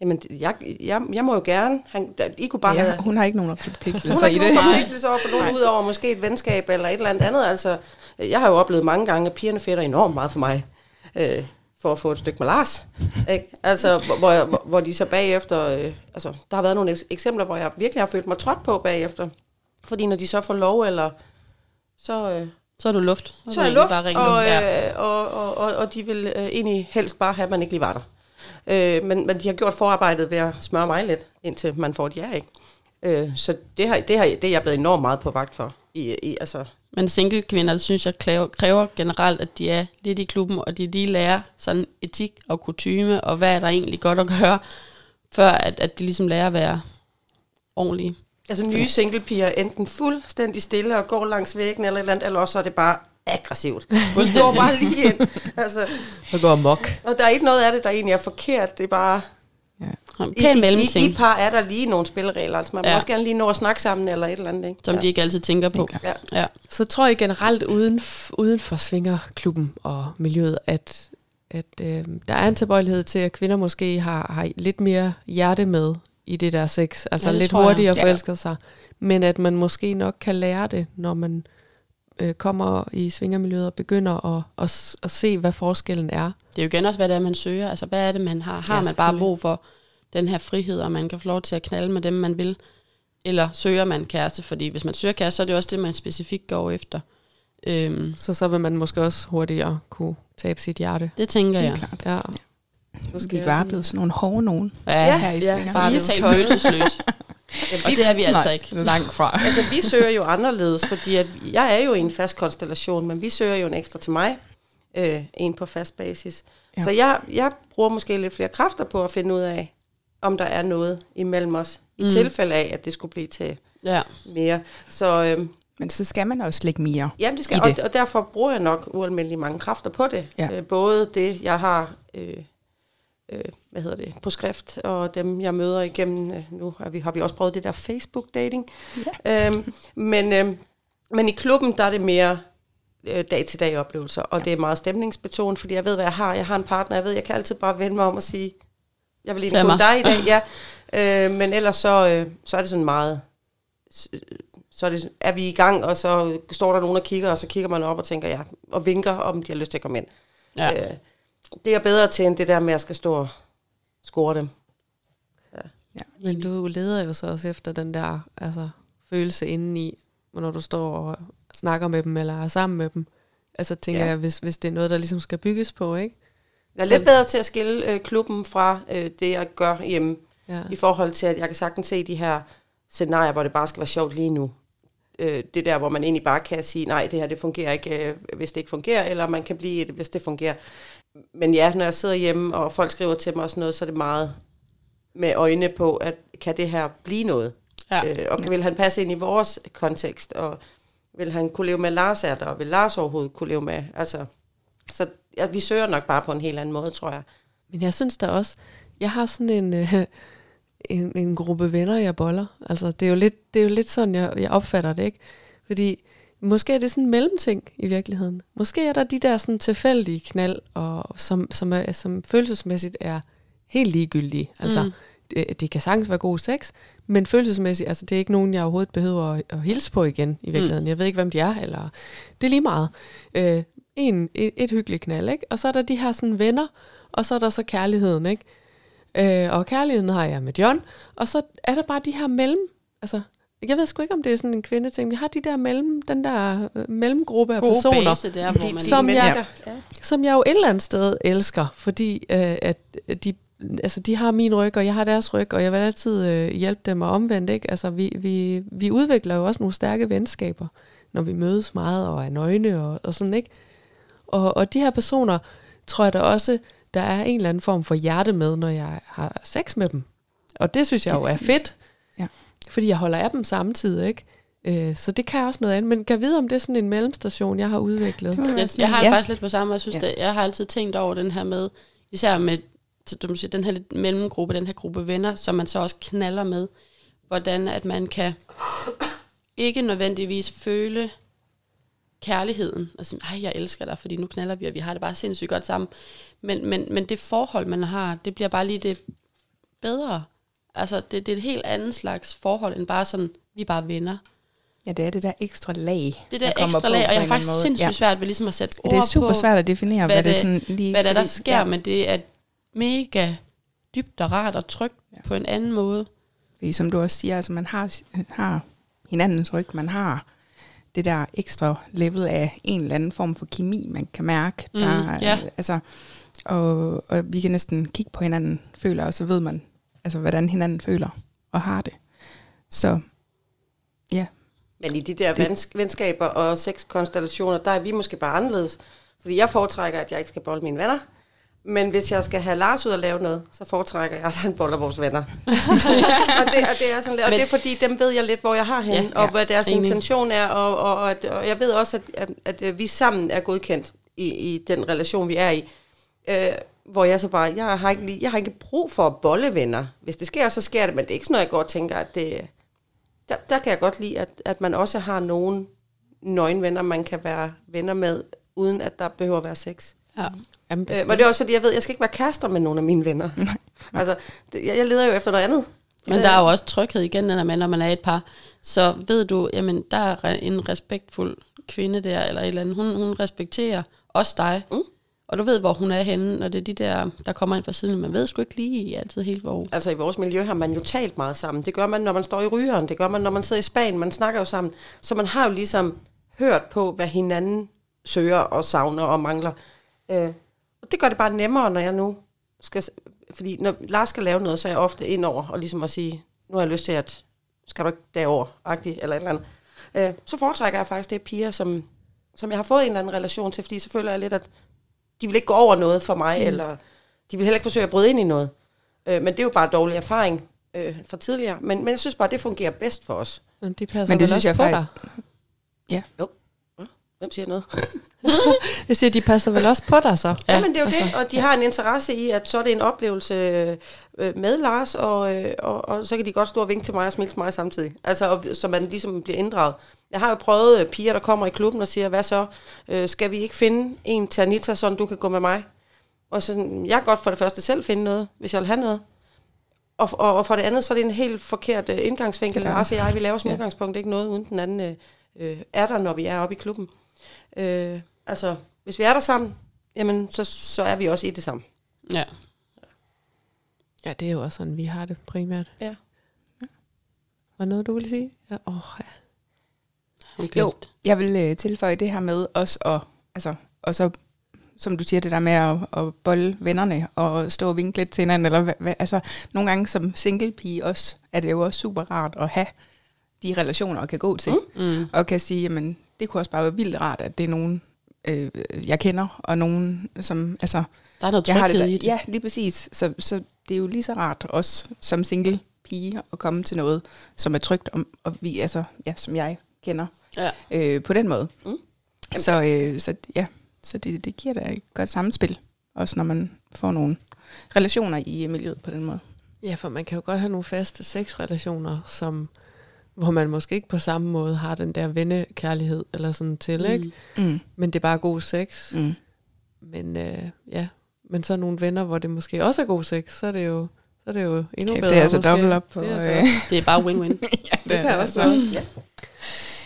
Jamen, jeg, jeg, jeg må jo gerne. Han, I kunne bare ja, have, hun har ikke nogen forpligtelser hun har ikke nogen forpligtelser over for nogen, udover måske et venskab eller et eller andet andet. Altså, jeg har jo oplevet mange gange, at pigerne fætter enormt meget for mig, øh, for at få et stykke med Lars. Ikke? Altså, hvor, hvor, hvor de så bagefter... Øh, altså, der har været nogle eksempler, hvor jeg virkelig har følt mig trådt på bagefter. Fordi når de så får lov, eller så... Øh, så er du luft. Så, så er jeg luft, bare og, øh, og, og, og, og de vil øh, egentlig helst bare have, at man ikke lige var der. Øh, men, men de har gjort forarbejdet ved at smøre mig lidt, indtil man får et ja, ikke? Øh, så det, har, det, har, det er jeg blevet enormt meget på vagt for. I, i, altså. Men single kvinder, det synes jeg kræver, kræver generelt, at de er lidt i klubben, og de lige lærer sådan etik og kutyme, og hvad er der egentlig godt at gøre, før at, at de ligesom lærer at være ordentlige. Altså nye singlepiger enten fuldstændig stille og går langs væggen eller et eller andet, eller også er det bare aggressivt. Det går bare lige ind. Altså, det går mok. Og der er ikke noget af det, der egentlig er forkert. Det er bare... Ja. Pæn I, i, I, par er der lige nogle spilregler. Altså man ja. må også gerne lige nå at snakke sammen eller et eller andet. Ikke? Som ja. de ikke altid tænker på. Ja. Ja. Så tror jeg generelt uden, uden for svingerklubben og miljøet, at, at øh, der er en tilbøjelighed til, at kvinder måske har, har lidt mere hjerte med i det der sex. Altså ja, lidt hurtigere forelsker ja. sig. Men at man måske nok kan lære det, når man øh, kommer i svingermiljøet og begynder at, at, at se, hvad forskellen er. Det er jo igen også, hvad det er, man søger. Altså, hvad er det, man har? Har ja, man bare brug for den her frihed, og man kan få lov til at knalde med dem, man vil? Eller søger man kæreste? Fordi hvis man søger kæreste, så er det også det, man specifikt går efter. Øhm. Så så vil man måske også hurtigere kunne tabe sit hjerte. Det tænker jeg. Klart. Ja. Måske vi var blevet sådan nogle hårde nogen ja, her i ja, Bare totalt følelsesløs. Ja, vi, og det er vi altså nej, ikke. Langt fra. altså, vi søger jo anderledes, fordi at jeg er jo i en fast konstellation, men vi søger jo en ekstra til mig, øh, en på fast basis. Ja. Så jeg, jeg bruger måske lidt flere kræfter på at finde ud af, om der er noget imellem os, i mm. tilfælde af, at det skulle blive til ja. mere. Så, øh, men så skal man også lægge mere Jamen det skal, det. Og, og derfor bruger jeg nok ualmindelig mange kræfter på det. Ja. Øh, både det, jeg har øh, øh, hvad hedder det, på skrift, og dem jeg møder igennem, øh, nu har vi, har vi også prøvet det der Facebook-dating. Ja. Øhm, men, øh, men i klubben, der er det mere øh, dag-til-dag oplevelser, og ja. det er meget stemningsbetonet, fordi jeg ved, hvad jeg har. Jeg har en partner, jeg ved, jeg kan altid bare vende mig om og sige, jeg vil egentlig dig i dag, ja. Øh, men ellers så, øh, så er det sådan meget, så er, det, er vi i gang, og så står der nogen og kigger, og så kigger man op og tænker, ja, og vinker, om de har lyst til at komme ind. Ja. Øh, det er bedre til, end det der med, at jeg skal stå og score dem. Ja. ja. Men du leder jo så også efter den der altså, følelse indeni, når du står og snakker med dem, eller er sammen med dem. Altså tænker ja. jeg, hvis, hvis det er noget, der ligesom skal bygges på, ikke? Jeg er så lidt bedre til at skille øh, klubben fra øh, det, jeg gør hjemme. Ja. I forhold til, at jeg kan sagtens se de her scenarier, hvor det bare skal være sjovt lige nu. Øh, det der, hvor man egentlig bare kan sige, nej, det her det fungerer ikke, øh, hvis det ikke fungerer, eller man kan blive hvis det fungerer men ja, når jeg sidder hjemme, og folk skriver til mig og sådan noget, så er det meget med øjne på, at kan det her blive noget? Ja. Øh, og vil han passe ind i vores kontekst, og vil han kunne leve med Lars er der, og vil Lars overhovedet kunne leve med? Altså, så ja, vi søger nok bare på en helt anden måde, tror jeg. Men jeg synes da også, jeg har sådan en, øh, en, en gruppe venner, jeg boller. Altså, det er jo lidt, det er jo lidt sådan, jeg, jeg opfatter det, ikke? Fordi måske er det sådan en mellemting i virkeligheden. Måske er der de der sådan tilfældige knald, og, som, som, er, som følelsesmæssigt er helt ligegyldige. Altså, Mm. det, det kan sagtens være god sex, men følelsesmæssigt, altså det er ikke nogen, jeg overhovedet behøver at, at hilse på igen i virkeligheden. Mm. Jeg ved ikke, hvem de er, eller det er lige meget. Øh, en, et, et hyggeligt knald, ikke? Og så er der de her sådan venner, og så er der så kærligheden, ikke? Øh, og kærligheden har jeg med John, og så er der bare de her mellem, altså, jeg ved sgu ikke, om det er sådan en kvindeting, vi har de der mellem, den der øh, mellemgruppe af God personer, base der, hvor man... Som jeg- ja. som jeg jo et eller andet sted elsker, fordi øh, at de, altså, de har min ryg, og jeg har deres ryg, og jeg vil altid øh, hjælpe dem og omvendt. Ikke? Altså, vi, vi, vi udvikler jo også nogle stærke venskaber, når vi mødes meget og er nøgne og, og sådan, ikke? Og, og de her personer, tror jeg da også, der er en eller anden form for hjerte med, når jeg har sex med dem. Og det synes jeg jo er fedt. Fordi jeg holder af dem samtidig, ikke? Øh, Så det kan også noget andet. Men kan vide, om det er sådan en mellemstation, jeg har udviklet. Jeg, jeg har det ja. faktisk lidt på samme. Jeg synes, Ja. det, jeg har altid tænkt over den her med, især med så du må sige, den her lidt mellemgruppe, den her gruppe venner, som man så også knaller med, hvordan at man kan ikke nødvendigvis føle kærligheden, og sige, ej, jeg elsker dig, fordi nu knaller vi, og vi har det bare sindssygt godt sammen. Men, men, men det forhold, man har, det bliver bare lige det bedre. Altså, det, det er et helt andet slags forhold, end bare sådan, vi er bare venner. Ja, det er det der ekstra lag. Det der kommer ekstra på lag, på og jeg har faktisk måde. sindssygt Ja. svært ved ligesom at sætte Ja, det er ord super på, svært at definere, hvad, hvad det, sådan lige... hvad der, der sker, ja. men det er mega dybt og rart og trygt ja. på en anden måde. Fordi som du også siger, altså man har, har hinandens ryg, man har det der ekstra level af en eller anden form for kemi, man kan mærke. Mm, der, ja. altså, og, og vi kan næsten kigge på hinanden, føler, og så ved man, altså, hvordan hinanden føler og har det. Så ja, Men i de der Det- vensk- venskaber og sexkonstellationer, der er vi måske bare anderledes. Fordi jeg foretrækker, at jeg ikke skal bolle mine venner. Men hvis jeg skal have Lars ud og lave noget, så foretrækker jeg, at han boller vores venner. og, det, og, det er sådan lidt, og det er fordi, dem ved jeg lidt, hvor jeg har hende, Ja, og ja, hvad deres enig. intention er. Og, og, og, at, og jeg ved også, at, at, at, at vi sammen er godkendt i, i den relation, vi er i. Øh, hvor jeg så bare, jeg har, ikke, lige- jeg har ikke brug for at bolle venner. Hvis det sker, så sker det, men det er ikke sådan noget, jeg går og tænker, at det, der, der kan jeg godt lide, at, at man også har nogle nøgenvenner, man kan være venner med, uden at der behøver at være sex. Ja. Jamen, Øh, men det er også fordi, jeg ved, jeg skal ikke være kærester med nogle af mine venner. altså, det, jeg, jeg leder jo efter noget andet. Men der er jo også tryghed igen, når man, når man er et par. Så ved du, jamen der er en respektfuld kvinde der, eller et eller andet. Hun, hun respekterer også dig. Mm. Og du ved, hvor hun er henne, når det er de der, der kommer ind fra siden. Man ved sgu ikke lige altid helt, hvor... Altså i vores miljø har man jo talt meget sammen. Det gør man, når man står i rygeren. Det gør man, når man sidder i Spanien. Man snakker jo sammen. Så man har jo ligesom hørt på, hvad hinanden søger og savner og mangler. Øh, og det gør det bare nemmere, når jeg nu skal... Fordi når Lars skal lave noget, så er jeg ofte ind over og ligesom at sige, nu har jeg lyst til, at skal du ikke derover agtigt eller et eller andet. Øh, så foretrækker jeg faktisk det piger, som, som jeg har fået en eller anden relation til, fordi så føler jeg lidt, at de vil ikke gå over noget for mig, mm. eller de vil heller ikke forsøge at bryde ind i noget. Øh, men det er jo bare dårlig erfaring øh, fra tidligere. Men, men jeg synes bare, det fungerer bedst for os. Men de passer Men det synes også jeg på dig. Hvem siger noget? Jeg siger, de passer vel også på dig så. Ja, ja men det er jo altså, det, og de har en interesse i, at så er det en oplevelse øh, med Lars, og, øh, og, og så kan de godt stå og vinke til mig og smile til mig samtidig. Altså, og, så man ligesom bliver inddraget. Jeg har jo prøvet øh, piger, der kommer i klubben og siger, hvad så, øh, skal vi ikke finde en til Anita, sådan du kan gå med mig? Og så sådan, jeg kan godt for det første selv finde noget, hvis jeg vil have noget. Og, og, og for det andet, så er det en helt forkert øh, indgangsvinkel. Lars og jeg, vi laver som Ja. udgangspunkt ikke noget, uden den anden øh, er der, når vi er oppe i klubben. Øh, altså, hvis vi er der sammen, jamen, så, så er vi også i det sammen. Ja. Ja, det er jo også sådan, vi har det primært. Ja. Var noget, du ville sige? Ja, åh, ja. Hun Jo, jeg vil øh, tilføje det her med også at, altså, og så, som du siger, det der med at, at bolle vennerne og stå og vinke lidt til hinanden, eller hvad, altså, nogle gange som single pige også, er det jo også super rart at have de relationer, at kan gå til. Mm. og kan sige, jamen, det kunne også bare være vildt rart, at det er nogen, øh, jeg kender, og nogen, som, altså, Der er noget jeg har det der, i det. ja, lige præcis, så, så det er jo lige så rart også som single pige at komme til noget, som er trygt, om, og vi, altså, ja, som jeg kender Ja. øh, på den måde. Mm. Så, øh, så ja, så det, det giver da et godt samspil, også når man får nogle relationer i miljøet på den måde. Ja, for man kan jo godt have nogle faste sexrelationer, som, hvor man måske ikke på samme måde har den der vennekærlighed eller sådan til, mm. ikke? Mm. Men det er bare god sex. Mm. Men øh, ja, men så nogle venner, hvor det måske også er god sex, så er det jo, så er det jo endnu Kæft, bedre. det er altså måske. dobbelt op på... Det er øh, altså også- Det er bare win-win. ja, det kan også altså. Ja.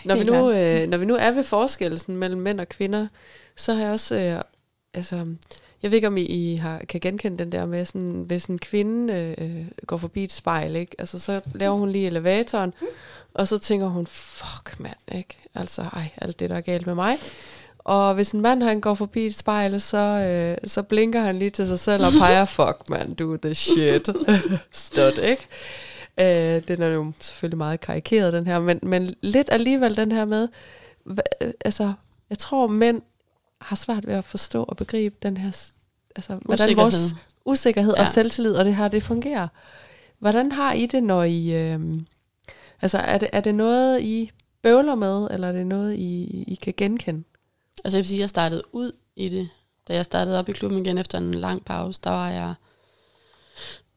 Når vi, nu, øh, når vi nu er ved forskellen mellem mænd og kvinder, så har jeg også, øh, altså, jeg ved ikke, om I, I har, kan genkende den der med, sådan, hvis en kvinde øh, går forbi et spejl, ikke? Altså, så laver hun lige elevatoren, og så tænker hun, fuck mand, ikke? Altså, ej, alt det, der er galt med mig. Og hvis en mand, han går forbi et spejl, så, øh, så blinker han lige til sig selv og peger, fuck man, du the shit. Stud, ikke? Øh, den er jo selvfølgelig meget karikeret, den her, men, men lidt alligevel den her med, hva, altså, jeg tror, mænd har svært ved at forstå og begribe den her, altså, hvordan vores Usikkerhed. ja. og selvtillid, og det her, det fungerer. Hvordan har I det, når I, øh, altså, er det, er det noget, I bøvler med, eller er det noget, I, I kan genkende? Altså jeg vil sige, at jeg startede ud i det. Da jeg startede op i klubben igen efter en lang pause, der var jeg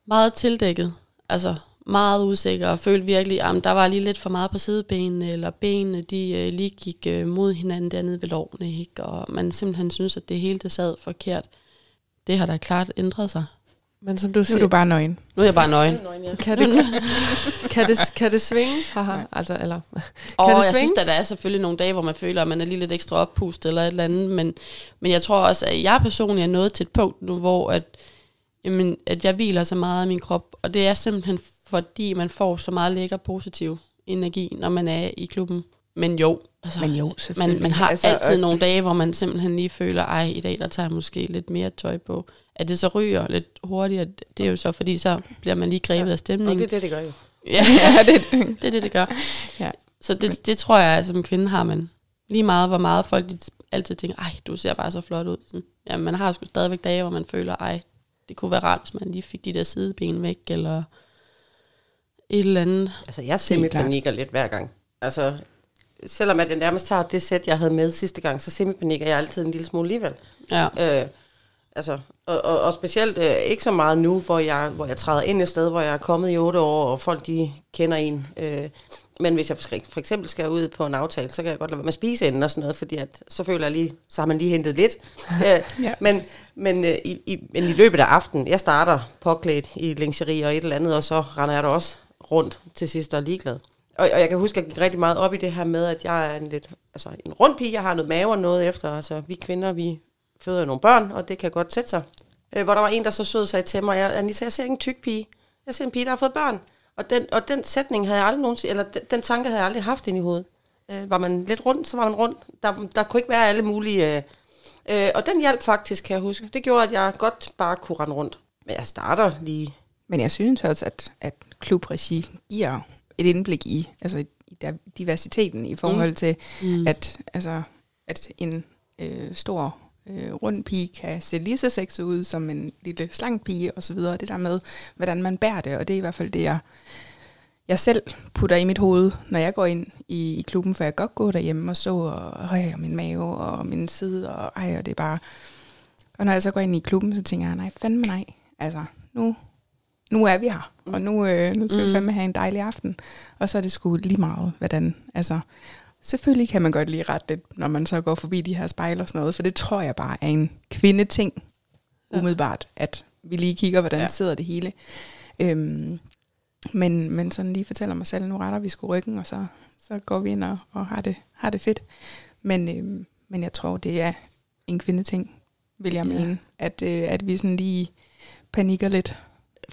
meget tildækket. Altså meget usikker og følte virkelig, at der var lige lidt for meget på sidebenene, eller benene, de øh, lige gik øh, mod hinanden dernede ved lovene, ikke? og man simpelthen synes, at det hele det sad forkert. Det har da klart ændret sig. Men som du Nu er siger, du bare nøgen. Nu er jeg bare nøgen. kan det, kan det, kan det svinge? Haha, altså, eller, Og kan det jeg svinge? synes, at der er selvfølgelig nogle dage, hvor man føler, at man er lige lidt ekstra oppustet eller et eller andet, men, men jeg tror også, at jeg personligt er nået til et punkt nu, hvor at, jamen, at jeg hviler så meget af min krop, og det er simpelthen fordi, man får så meget lækker positiv energi, når man er i klubben. Men jo, altså, Men jo, man, man har Altså, altid og- nogle dage, hvor man simpelthen lige føler, ej, i dag der tager jeg måske lidt mere tøj på. At det så ryger lidt hurtigere, det er jo så, fordi så bliver man lige grebet af Og stemningen. det er det, det gør jo. Ja, Ja, det, det er det, det gør. Ja. Så det, det tror jeg, at som kvinde har man lige meget, hvor meget folk de altid tænker, ej, du ser bare så flot ud. Sådan, ja, man har sgu stadigvæk dage, hvor man føler, ej, det kunne være rart, hvis man lige fik de der sideben væk, eller et eller andet. Altså, jeg semipanikker lidt hver gang. Altså, selvom at jeg nærmest tager det sæt, jeg havde med sidste gang, så semipanikker jeg altid en lille smule alligevel. Ja. Øh, altså, og, og, og specielt øh, ikke så meget nu, hvor jeg, hvor jeg træder ind et sted, hvor jeg er kommet i otte år, og folk de kender en. Øh, men hvis jeg for, eksempel skal ud på en aftale, så kan jeg godt lade være med at spise inden og sådan noget, fordi at, så føler jeg lige, så har man lige hentet lidt. øh, Ja. men, men, øh, i, i, men i løbet af aftenen, jeg starter påklædt i lingerie og et eller andet, og så render jeg der også rundt til sidst og er ligeglad. Og, og jeg kan huske, at jeg gik rigtig meget op i det her med, at jeg er en lidt, altså en rund pige, jeg har noget mave og noget efter, altså vi kvinder, vi føder nogle børn, og det kan godt sætte sig. Øh, hvor der var en, der så sød sig til mig, jeg, Anita, jeg ser ikke en tyk pige. Jeg ser en pige, der har fået børn. Og den, og den sætning havde jeg aldrig nogensinde, eller den, den tanke havde jeg aldrig haft ind i hovedet. Øh, var man lidt rundt, så var man rundt. Der, der kunne ikke være alle mulige... Øh, øh, og den hjalp faktisk, kan jeg huske. Det gjorde, at jeg godt bare kunne rende rundt. Men jeg starter lige... Men jeg synes også, at, at klubregi giver et indblik i, altså i diversiteten i forhold til, Mm. at, altså, at en øh, stor øh, rund pige kan se lige så sexet ud som en lille slank pige og så videre. Det der med, hvordan man bærer det, og det er i hvert fald det, jeg, jeg selv putter i mit hoved, når jeg går ind i, i klubben, for jeg kan godt gå derhjemme og stå og høje min mave og min side, og ej, og det er bare... Og når jeg så går ind i klubben, så tænker jeg, nej, fandme nej. Altså, nu, nu er vi her, og nu, øh, nu skal mm. vi fandme have en dejlig aften. Og så er det sgu lige meget, hvordan, altså... Selvfølgelig kan man godt lige ret lidt, når man så går forbi de her spejle og sådan noget, for det tror jeg bare er en kvindeting, umiddelbart, at vi lige kigger, hvordan Ja. sidder det hele. Øhm, men, men sådan lige fortæller mig selv, nu retter vi sgu ryggen, og så, så går vi ind og, og har, det, har det fedt. Men, øhm, men jeg tror, det er en kvindeting, vil jeg Ja. mene, at, øh, at vi sådan lige panikker lidt,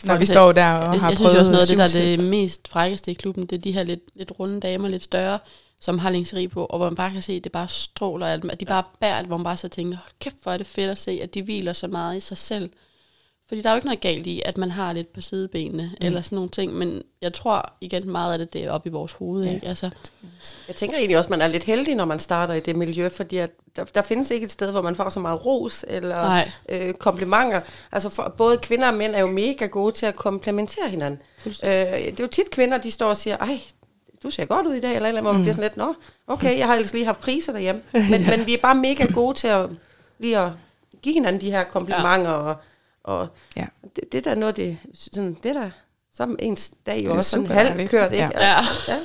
når Folk vi har- står der og jeg, har jeg prøvet synes også noget af det, der er det mest frækkeste i klubben, det er de her lidt, lidt runde damer, lidt større, som har lingerie på, og hvor man bare kan se, at det bare stråler dem, at de bare bærer det, hvor man bare så tænker, hold kæft, hvor er det fedt at se, at de hviler så meget i sig selv. Fordi der er jo ikke noget galt i, at man har lidt på sidebenene, mm. eller sådan nogle ting, men jeg tror igen meget af det, det er oppe i vores hoved, Ja. ikke? Altså, Jeg tænker egentlig også, at man er lidt heldig, når man starter i det miljø, fordi at der, der findes ikke et sted, hvor man får så meget ros eller Nej. øh, komplimenter. Altså for, både kvinder og mænd er jo mega gode til at komplementere hinanden. Øh, det er jo tit kvinder, de står og siger, ej, du ser godt ud i dag, eller, eller hvor man bliver sådan lidt, nå, okay, jeg har ellers lige haft kriser derhjemme. Men, ja. men vi er bare mega gode til at lige at give hinanden de her komplimenter, ja. og, og Ja. det, det er da noget, det, sådan, det er da, så er ens dag jo også sådan super halvt dejligt. kørt, ikke? Ja. ja, ja.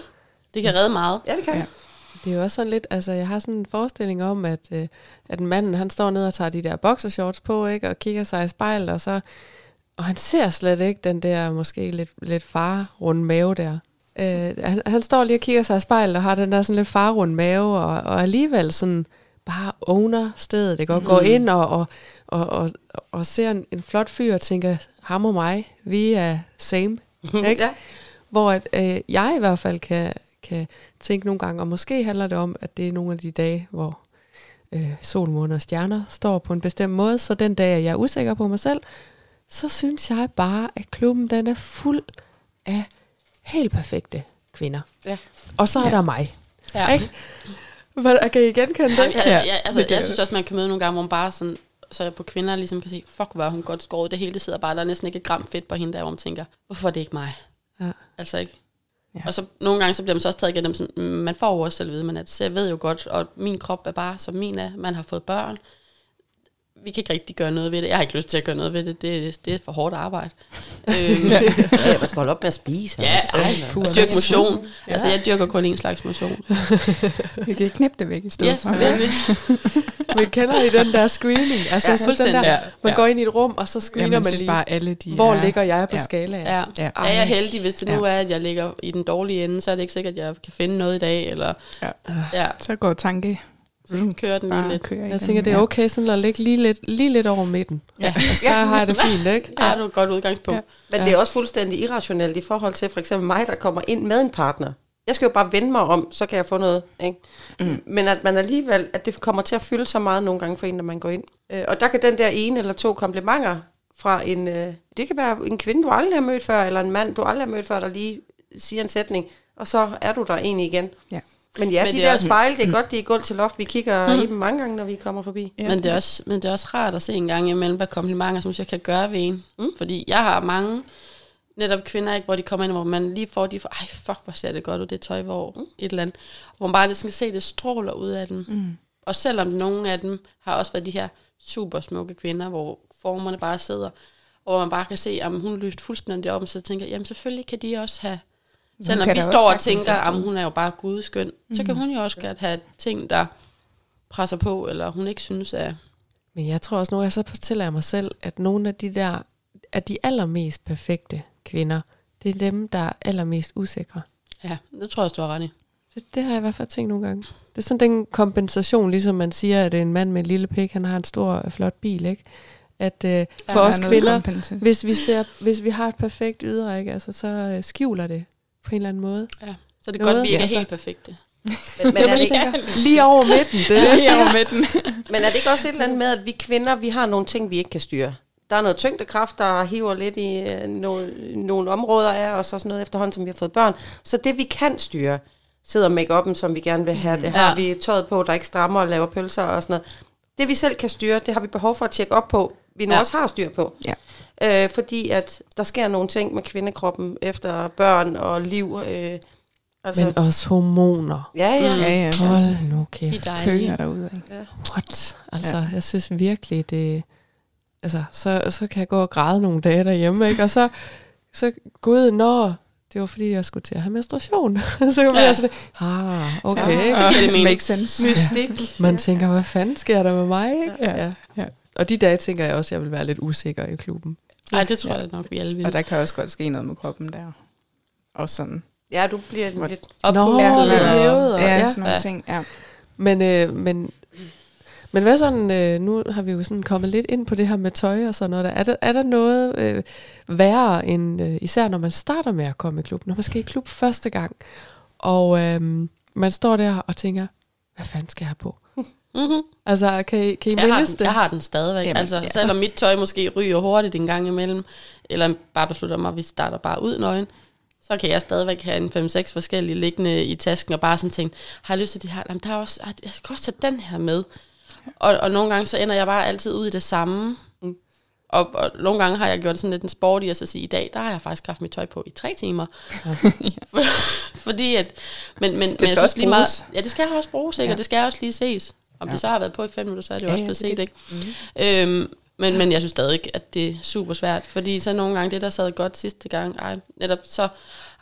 det kan redde meget. ja, det kan Ja. Det er jo også sådan lidt, altså jeg har sådan en forestilling om, at, øh, at manden han står ned og tager de der boxershorts på, ikke, og kigger sig i spejlet, og så og han ser slet ikke den der måske lidt, lidt farrunde mave der. Øh, han, han står lige og kigger sig i spejlet og har den der sådan lidt farrunde mave, og, og alligevel sådan bare owner stedet, ikke? og går ind og, og, og, og, og ser en, en flot fyr og tænker, ham og mig, vi er same. Ikke? ja. Hvor at, øh, jeg i hvert fald kan, kan tænke nogle gange, og måske handler det om, at det er nogle af de dage, hvor øh, sol, måne og stjerner står på en bestemt måde, så den dag, jeg er usikker på mig selv, så synes jeg bare, at klubben den er fuld af helt perfekte kvinder. Ja. Og så er Ja. der mig. Ja. Ikke? Hvad, kan I genkende det? jeg, jeg, jeg, altså, det jeg synes også, man kan møde nogle gange, hvor man bare sådan, så jeg på kvinder ligesom kan se, fuck, hvor er hun godt skåret. Det hele det sidder bare, der er næsten ikke et gram fedt på hende der, hvor man tænker, hvorfor er det ikke mig? Ja. Altså ikke. Ja. Ja. Og så nogle gange, så bliver man så også taget igennem sådan, mm, man får jo også selv at vide, men at, så jeg ved jo godt, og min krop er bare, som min er, man har fået børn. Vi kan ikke rigtig gøre noget ved det. Jeg har ikke lyst til at gøre noget ved det. Det, det er for hårdt arbejde. øhm, ja, man skal holde op med at spise. ja, og ej, og- styrke motion. Ja. Altså, jeg dyrker kun en slags motion. Vi kan knæppe det væk i stedet Yes, for. nemlig. Men kender I den der screening? Altså Ja, ja, sådan den fuldstændig. der, Ja, man ja. går ind i et rum, og så Ja, screener man man synes lige, bare, alle de hvor er, ligger jeg på ja. skalaen. Ja. Ja. Er jeg heldig, hvis det nu Ja. er, at jeg ligger i den dårlige ende, så er det ikke sikkert, at jeg kan finde noget i dag, eller Ja. ja, Så går tanke så kører den lige bare lidt. kører Jeg den. tænker, det er okay sådan at ligge lige lidt, lige lidt over midten. Ja. Altså, der har jeg det fint, ikke? Ja, du er et godt udgangspunkt. Ja. Men Ja. det er også fuldstændig irrationelt i forhold til for eksempel mig, der kommer ind med en partner. Jeg skal jo bare vende mig om, så kan jeg få noget. Ikke? Mm. Men at man alligevel, at det kommer til at fylde så meget nogle gange for en, når man går ind. Øh, og der kan den der ene eller to komplimenter fra en, øh, det kan være en kvinde, du aldrig har mødt før, eller en mand, du aldrig har mødt før, der lige siger en sætning, og så er du der egentlig igen. Ja. Men ja, Men de det er der også- spejle, det er godt, de er gulv til loft. Vi kigger mm. i dem mange gange, når vi kommer forbi. Ja. Men, det er også, men det er også rart at se en gang imellem, hvad komplimenter, som jeg kan gøre ved en. Mm. Fordi jeg har mange netop kvinder, ikke, hvor de kommer ind, hvor man lige får, de får, ej fuck, hvor ser det godt ud, det tøj, hvor mm. et eller andet. Hvor man bare næsten kan se, det stråler ud af dem. Mm. Og selvom nogle af dem har også været de her super smukke kvinder, hvor formerne bare sidder, og hvor man bare kan se, at hun lyst fuldstændig op, så tænker jeg, jamen selvfølgelig kan de også have, selvom vi står og tænker, at hun er jo bare gudskøn, mm. så kan hun jo også godt have ting, der presser på, eller hun ikke synes, at Men jeg tror også, når jeg så fortæller jeg mig selv, at nogle af de der, at de allermest perfekte kvinder, det er dem, der er allermest usikre. Ja, det tror jeg også, du har ret i. Det, det har jeg i hvert fald tænkt nogle gange. Det er sådan den kompensation, ligesom man siger, at en mand med en lille pik, han har en stor, flot bil, ikke? At øh, for er os kvinder, hvis vi, ser, hvis vi har et perfekt ydre, ikke? Altså, så øh, skjuler det på en eller anden måde. Ja. Så det er Noget, godt, vi ikke altså. er helt perfekte. Men, men, er det ikke, lige over midten, det er Lige over midten. Men er det ikke også et eller andet med, at vi kvinder, vi har nogle ting, vi ikke kan styre? Der er noget tyngdekraft, der hiver lidt i øh, nogle, nogle områder af os og sådan noget efterhånden, som vi har fået børn. Så det, vi kan styre, sidder make som vi gerne vil have, det har Ja. vi tøjet på, der ikke strammer og laver pølser og sådan noget. Det, vi selv kan styre, det har vi behov for at tjekke op på, vi nu Ja. også har styr på. Ja. Øh, fordi at der sker nogle ting med kvindekroppen efter børn og liv. Øh, altså, Men også hormoner. ja, ja. Mm. Ja, ja. Hold nu De er kæft. dejlige. Kører derude. Ikke? What? Altså, ja. jeg synes virkelig, det... Altså, så, så kan jeg gå og græde nogle dage derhjemme, ikke? Og så, så gud, når det var fordi, jeg skulle til at have menstruation. så kan man Ja. ja. sådan, ah, okay. Ja. Ja. det. Makes sense. Mystik. Man tænker, hvad fanden sker der med mig, ikke? Ja. Ja. Og de dage tænker jeg også, at jeg vil være lidt usikker i klubben. Nej, det tror jeg nok, vi alle vil. Og der kan også godt ske noget med kroppen der. Og sådan. Ja, du bliver Hvor- lidt... Nå, og- lidt hævet. Og, Ja, ja. sådan nogle Ja. ting. Ja. Men, øh, men, men hvad sådan, øh, nu har vi jo sådan kommet lidt ind på det her med tøj og sådan noget. Der. Er, der, er der noget øh, værre end, øh, især når man starter med at komme i klub, når man skal i klub første gang, og øh, man står der og tænker, hvad fanden skal jeg have på? Mm-hmm. Altså, kan I, kan I Jeg, har den, det? jeg har den stadigvæk. Jamen, altså, ja. Selvom mit tøj måske ryger hurtigt en gang imellem, eller bare beslutter mig, at vi starter bare ud nøgen, så kan jeg stadigvæk have en 5-6 forskellige liggende i tasken, og bare sådan tænke, har jeg lyst til de her? Jamen, der er også, ej, jeg skal også tage den her med. Og, og nogle gange så ender jeg bare altid ud i det samme. Mm. Og, og nogle gange har jeg gjort sådan lidt en sport i at så sige, i dag, der har jeg faktisk haft mit tøj på i tre timer. Fordi at, men, men, det men jeg skal også lige meget, ja, det skal også bruges, ikke? Ja. og det skal også lige ses. Om Ja. det så har været på i fem minutter, så er det jo Ja, også ja, blevet det er set, ikke? Øhm, men, men jeg synes stadig ikke, at det er super svært, fordi så nogle gange, det der sad godt sidste gang, ej, netop så,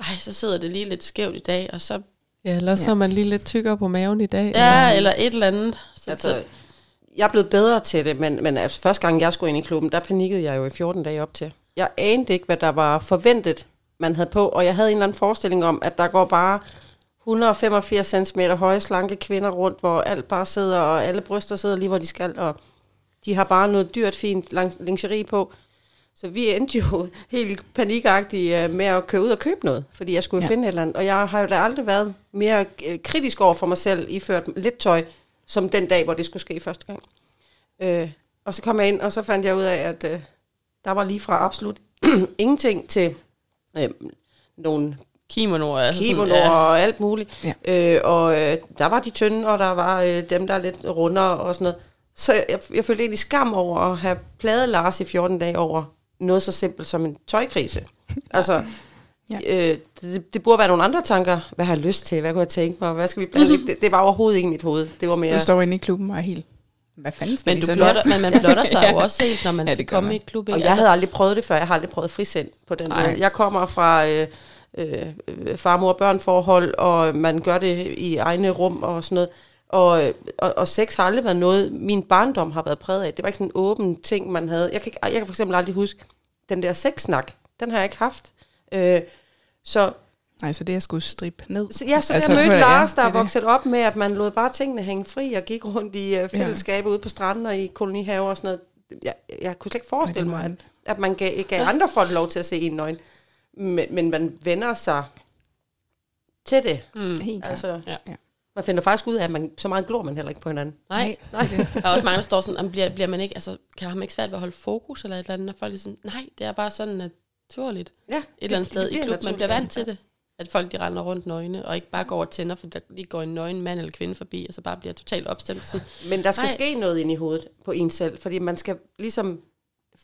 ej, så sidder det lige lidt skævt i dag, og så, Ja, eller så Ja. er man lige lidt tykkere på maven i dag. ja, eller et eller andet. Så, Altså, så, jeg er blevet bedre til det, men, men altså, første gang jeg skulle ind i klubben, der panikkede jeg jo i 14 dage op til. Jeg anede ikke, hvad der var forventet, man havde på, og jeg havde en eller anden forestilling om, at der går bare 185 cm høje, slanke kvinder rundt, hvor alt bare sidder, og alle bryster sidder lige, hvor de skal, og de har bare noget dyrt, fint lingerie på. Så vi endte jo helt panikagtigt øh, med at køre ud og købe noget, fordi jeg skulle Ja. finde et eller andet. Og jeg har jo da aldrig været mere øh, kritisk over for mig selv, iført lidt tøj, som den dag, hvor det skulle ske første gang. Øh, og så kom jeg ind, og så fandt jeg ud af, at øh, der var lige fra absolut ingenting til øh, nogle kimonoer. Altså kimonoer ja. og alt muligt. Ja. Øh, og øh, der var de tynde, og der var øh, dem, der er lidt rundere og sådan noget. Så jeg, jeg følte egentlig skam over at have pladet Lars i 14 dage over noget så simpelt som en tøjkrise. Altså, Ja. ja. øh, det, det burde være nogle andre tanker. Hvad har jeg lyst til? Hvad kunne jeg tænke mig? Hvad skal vi planlægge? det, det var overhovedet ikke i mit hoved. Det var mere... Jeg står inde i klubben og er helt... Hvad fanden skal Men, du blotter, men man blotter sig jo også helt, når man Ja, ja, det skal gør komme man. i et klub. Og Ikke? jeg havde aldrig prøvet det før. Jeg har aldrig prøvet frisind på den måde. Jeg kommer fra øh, øh, far, mor, børn forhold, og man gør det i egne rum og sådan noget. Og, øh, og, og sex har aldrig været noget, min barndom har været præget af. Det var ikke sådan en åben ting, man havde. Jeg kan, ikke, jeg kan for eksempel aldrig huske den der sexsnak. Den har jeg ikke haft. Øh, så, Nej, så det jeg skulle strippe ned. så, ja, så altså, jeg mødte ja, Lars, der er er vokset op med, at man lod bare tingene hænge fri, og gik rundt i uh, fællesskaber ude på stranden og i kolonihaver og sådan noget. Jeg, jeg kunne slet ikke forestille mig, at, at man gav, gav andre folk lov til at se en nøgen. Men, men man vender sig til det. Mm. Helt. Altså, Ja. Ja. Man finder faktisk ud af, at man, så meget glor man heller ikke på hinanden. Nej, Nej. der er også mange, der står sådan, "Jamen, bliver, bliver man ikke, altså, kan man ikke svært ved at holde fokus eller et eller andet, og folk er sådan, nej, det er bare sådan naturligt. Ja, Et eller andet sted i klub, man bliver vant til det. At folk de render rundt nøgne, og ikke bare går og tænder, for der lige går en nøgen mand eller kvinde forbi, og så bare bliver totalt opstemt. Sådan, Men der skal Nej. ske noget ind i hovedet på en selv, fordi man skal ligesom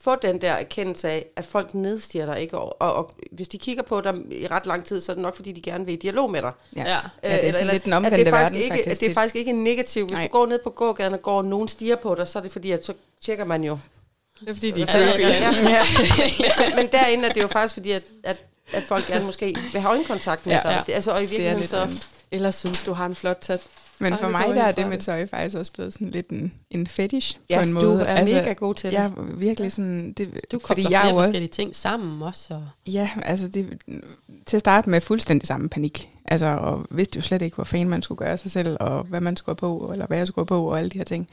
få den der erkendelse af, at folk nedstiger dig ikke, og, og, og hvis de kigger på dig i ret lang tid, så er det nok, fordi de gerne vil i dialog med dig. Ja. Ja. ja, det er Øh, sådan lidt den at omvendte det er faktisk verden, ikke, faktisk. Det er faktisk ikke en negativ. Hvis Nej. du går ned på gågaden og går, og nogen stiger på dig, så er det fordi, at så tjekker man jo. Det er fordi, de er Ja, ja, ja. Men, men derinde er det jo faktisk fordi, at, at, at folk gerne måske vil have øjenkontakt med Ja. dig. Ja. Altså, og i virkeligheden så... andet. Eller synes, du har en flot tat. Men for mig der er det med tøj faktisk også blevet sådan lidt en, en fetish Ja, på en måde. du er mega god til det. Jeg er virkelig sådan... Det, Du fordi kobler jeg er flere også- forskellige ting sammen også. Og, Ja, altså det, til at starte med fuldstændig samme panik. Altså, og vidste jo slet ikke, hvor fanden man skulle gøre sig selv, og hvad man skulle på, eller hvad jeg skulle på, og alle de her ting.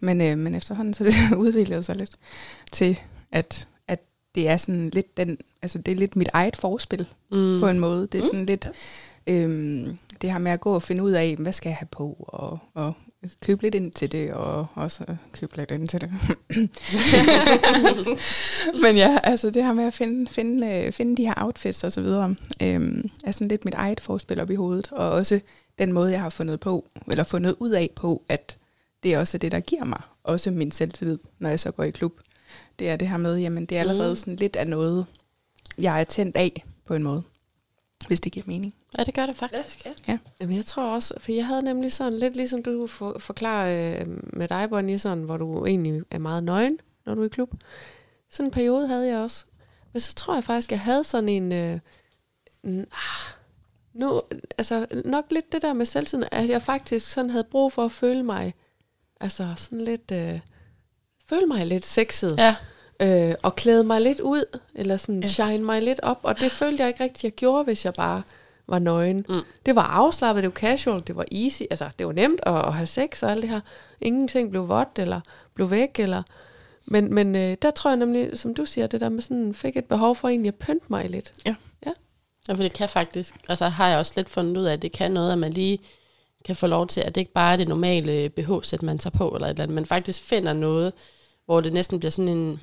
Men, øh, men efterhånden så det udviklet sig lidt til, at, at det er sådan lidt den, altså det er lidt mit eget forspil mm. på en måde. Det er sådan lidt, øhm, det her med at gå og finde ud af, hvad skal jeg have på, og, og købe lidt ind til det, og også købe lidt ind til det. Men ja, altså det her med at finde, finde, øh, finde de her outfits og så videre, øhm, er sådan lidt mit eget forspil op i hovedet, og også den måde, jeg har fundet på, eller fundet ud af på, at det også er det, der giver mig også min selvtillid, når jeg så går i klub. Det er det her med, jamen det er allerede Mm. sådan lidt af noget, jeg er tændt af på en måde, hvis det giver mening. Ja, det gør det faktisk. Ja. Jamen, jeg tror også, for jeg havde nemlig sådan lidt ligesom du for, forklarer øh, med dig, Bonnie, sådan, hvor du egentlig er meget nøgen, når du er i klub. Sådan en periode havde jeg også. Men så tror jeg faktisk, jeg havde sådan en... Øh, en ah, nu, altså nok lidt det der med selvtiden, at jeg faktisk sådan havde brug for at føle mig, altså sådan lidt, øh, føle mig lidt sexet Ja, øh, og klæde mig lidt ud, eller sådan Ja. shine mig lidt op, og det følte jeg ikke rigtig, jeg gjorde, hvis jeg bare var nøgen. Mm. Det var afslappet, det var casual, det var easy, altså det var nemt at, at have sex og alt det her. Ingenting blev vådt, eller blev væk, eller... Men, men øh, der tror jeg nemlig, som du siger, det der med sådan, fik et behov for egentlig at pynte mig lidt. Ja, for det kan faktisk, altså har jeg også lidt fundet ud af, at det kan noget, at man lige kan få lov til, at det ikke bare er det normale BH-sæt, man tager på, eller et eller andet, men faktisk finder noget, hvor det næsten bliver sådan en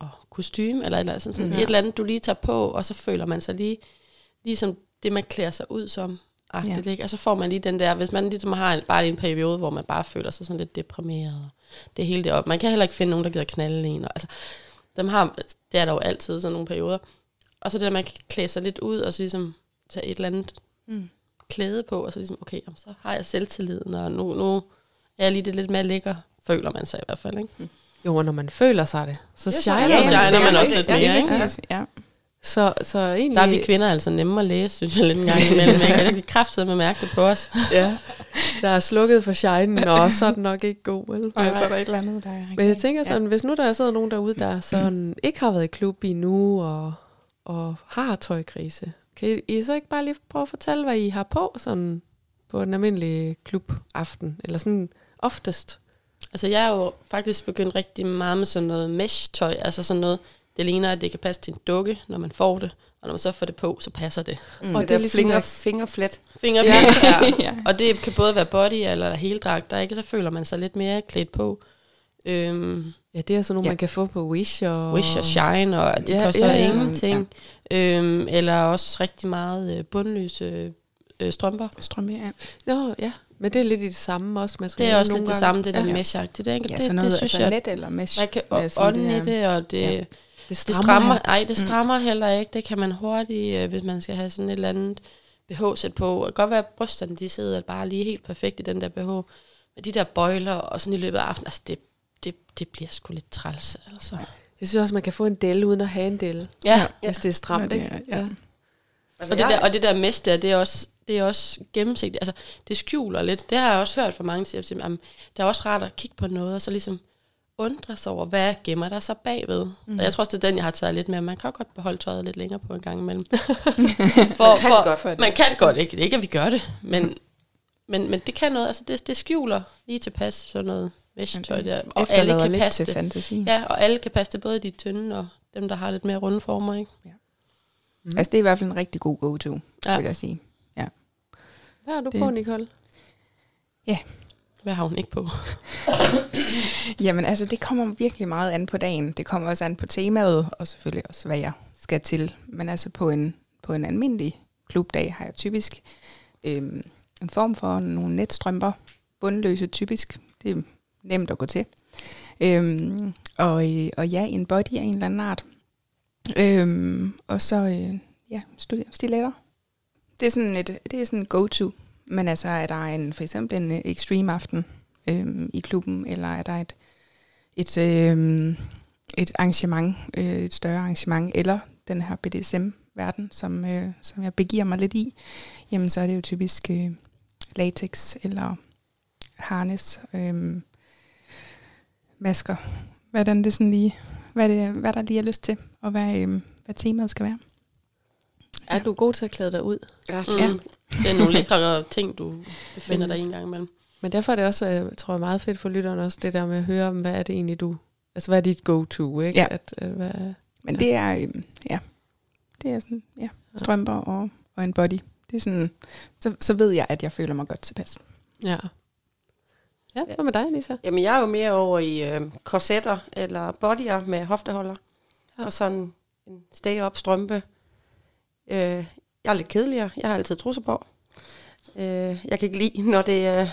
åh, kostume, eller, eller sådan, sådan Ja. et eller andet, du lige tager på, og så føler man sig lige, ligesom det, man klæder sig ud som. Agtigt, Ja. ikke? Og så får man lige den der, hvis man ligesom har en, bare en periode, hvor man bare føler sig sådan lidt deprimeret, og det hele det op. Man kan heller ikke finde nogen, der gider knalde en. Og, altså, dem har, det er der jo altid sådan nogle perioder. Og så det der, man kan klæde sig lidt ud, og så ligesom tage et eller andet Mm. klæde på, og så ligesom, okay, så har jeg selvtilliden, og nu, nu er jeg lige det lidt mere lækker, føler man sig i hvert fald, ikke? Jo, og når man føler sig det, så så shiner er man. shiner man Ja, også ja, lidt ja, mere, ikke? Ja. Så, så egentlig... Der er vi kvinder altså nemmere at læse, synes jeg lidt en gang imellem. Ikke? Og det kan kraftigt med mærke det på os. Ja, der er slukket for shinen, og så er den nok ikke god, vel? Og så er der et eller andet, der er Men jeg tænker sådan, ja. hvis nu der sidder nogen derude, der sådan ikke har været i klub endnu, og, og har tøjkrise, kan I så ikke bare lige prøve at fortælle, hvad I har på sådan på en almindelig klubaften, eller sådan oftest? Altså jeg er jo faktisk begyndt rigtig meget med sådan noget mesh-tøj, altså sådan noget, det ligner, at det kan passe til en dukke, når man får det, og når man så får det på, så passer det. Mm, Og det, det er der ligesom finger, fingerflet. Fingerpind, ja. ja. Og det kan både være body eller heldragt, der ikke, så føler man sig lidt mere klædt på. Øhm, Ja, det er sådan nogle, Ja. man kan få på Wish og... Wish og Shine, og de Ja, koster ja, ja, ja. ingenting. Ja. Øhm, eller også rigtig meget øh, bundløse øh, strømper. Strømpe, ja. Nå, ja, men det er lidt i det samme også. Det materiale er også lidt det samme, det der ja. ja. mesh-agtigt. Ikke? Ja, det, sådan noget, det synes altså jeg, net eller mesh. man kan ånde i det, og det, Ja. ja. Det det strammer. strammer, her. ej, det strammer mm. heller ikke. Det kan man hurtigt, øh, hvis man skal have sådan et eller andet BH-sæt på. Det kan godt være, at brysterne de sidder bare lige helt perfekt i den der BH. Men de der bøjler og sådan i løbet af aftenen, altså det, det, det bliver sgu lidt træls, altså. Jeg synes også, man kan få en del uden at have en del, Ja, hvis det er stramt, Ja, ikke? det er- ja. Altså, og det, der, og det der mesh der, det er også, det er også gennemsigtigt. Altså, det skjuler lidt. Det har jeg også hørt fra mange siger, at det er også rart at kigge på noget, og så ligesom undre sig over, hvad gemmer der sig bagved. Mm. Og jeg tror også, det er den, jeg har taget lidt med. Man kan godt beholde tøjet lidt længere på en gang imellem. for, kan for, godt. For det. man kan godt, ikke, det er ikke, at vi gør det, men, men, men det kan noget. Altså, det, det skjuler lige tilpas sådan noget mesh-tøj der. Og alle kan lidt passe til det. fantasi. Ja, og alle kan passe det, både de tynde og dem, der har lidt mere runde former, ikke? Mm. Altså, det er i hvert fald en rigtig god go-to, Ja. vil jeg sige. Hvad har du Det- på, Nicole? Hvad har hun ikke på? Jamen, altså, det kommer virkelig meget an på dagen. Det kommer også an på temaet, og selvfølgelig også, hvad jeg skal til. Men altså, på en, på en almindelig klubdag har jeg typisk øhm, en form for nogle netstrømper. Bundløse typisk. Det er nemt at gå til. Øhm, og, øh, og ja, en body af en eller anden art. Øhm, og så, øh, ja, stiletter. Det er sådan et det er sådan go-to. Men altså, er der en, for eksempel en øh, extreme aften øhm, i klubben, eller er der et, et, øhm, et arrangement, øh, et større arrangement, eller den her BDSM-verden, som, øh, som jeg begiver mig lidt i, jamen så er det jo typisk øh, latex eller harness, øh, masker, hvordan det sådan lige, hvad, det, hvad der lige er lyst til, og hvad, øh, hvad temaet skal være. Er du god til at klæde dig ud? Ja, Mm. Ja. Det er nogle lækre ting, du befinder Men- dig i en gang imellem. Men derfor er det også, jeg tror jeg, meget fedt for lytterne også, det der med at høre, om, hvad er det egentlig du... Altså, hvad er dit go-to, ikke? Ja. At, at, hvad, Men Ja. det er, øh, ja, det er sådan, ja, strømper og, og en body. Det er sådan, så, så ved jeg, at jeg føler mig godt tilpas. ja. Ja, hvad med dig, Anissa? Jamen, jeg er jo mere over i øh, korsetter eller bodyer med hofteholder. Ja. Ja. Og sådan en stay-up strømpe. Øh, jeg er lidt kedeligere. Jeg har altid trusser på. Øh, jeg kan ikke lide, når det øh,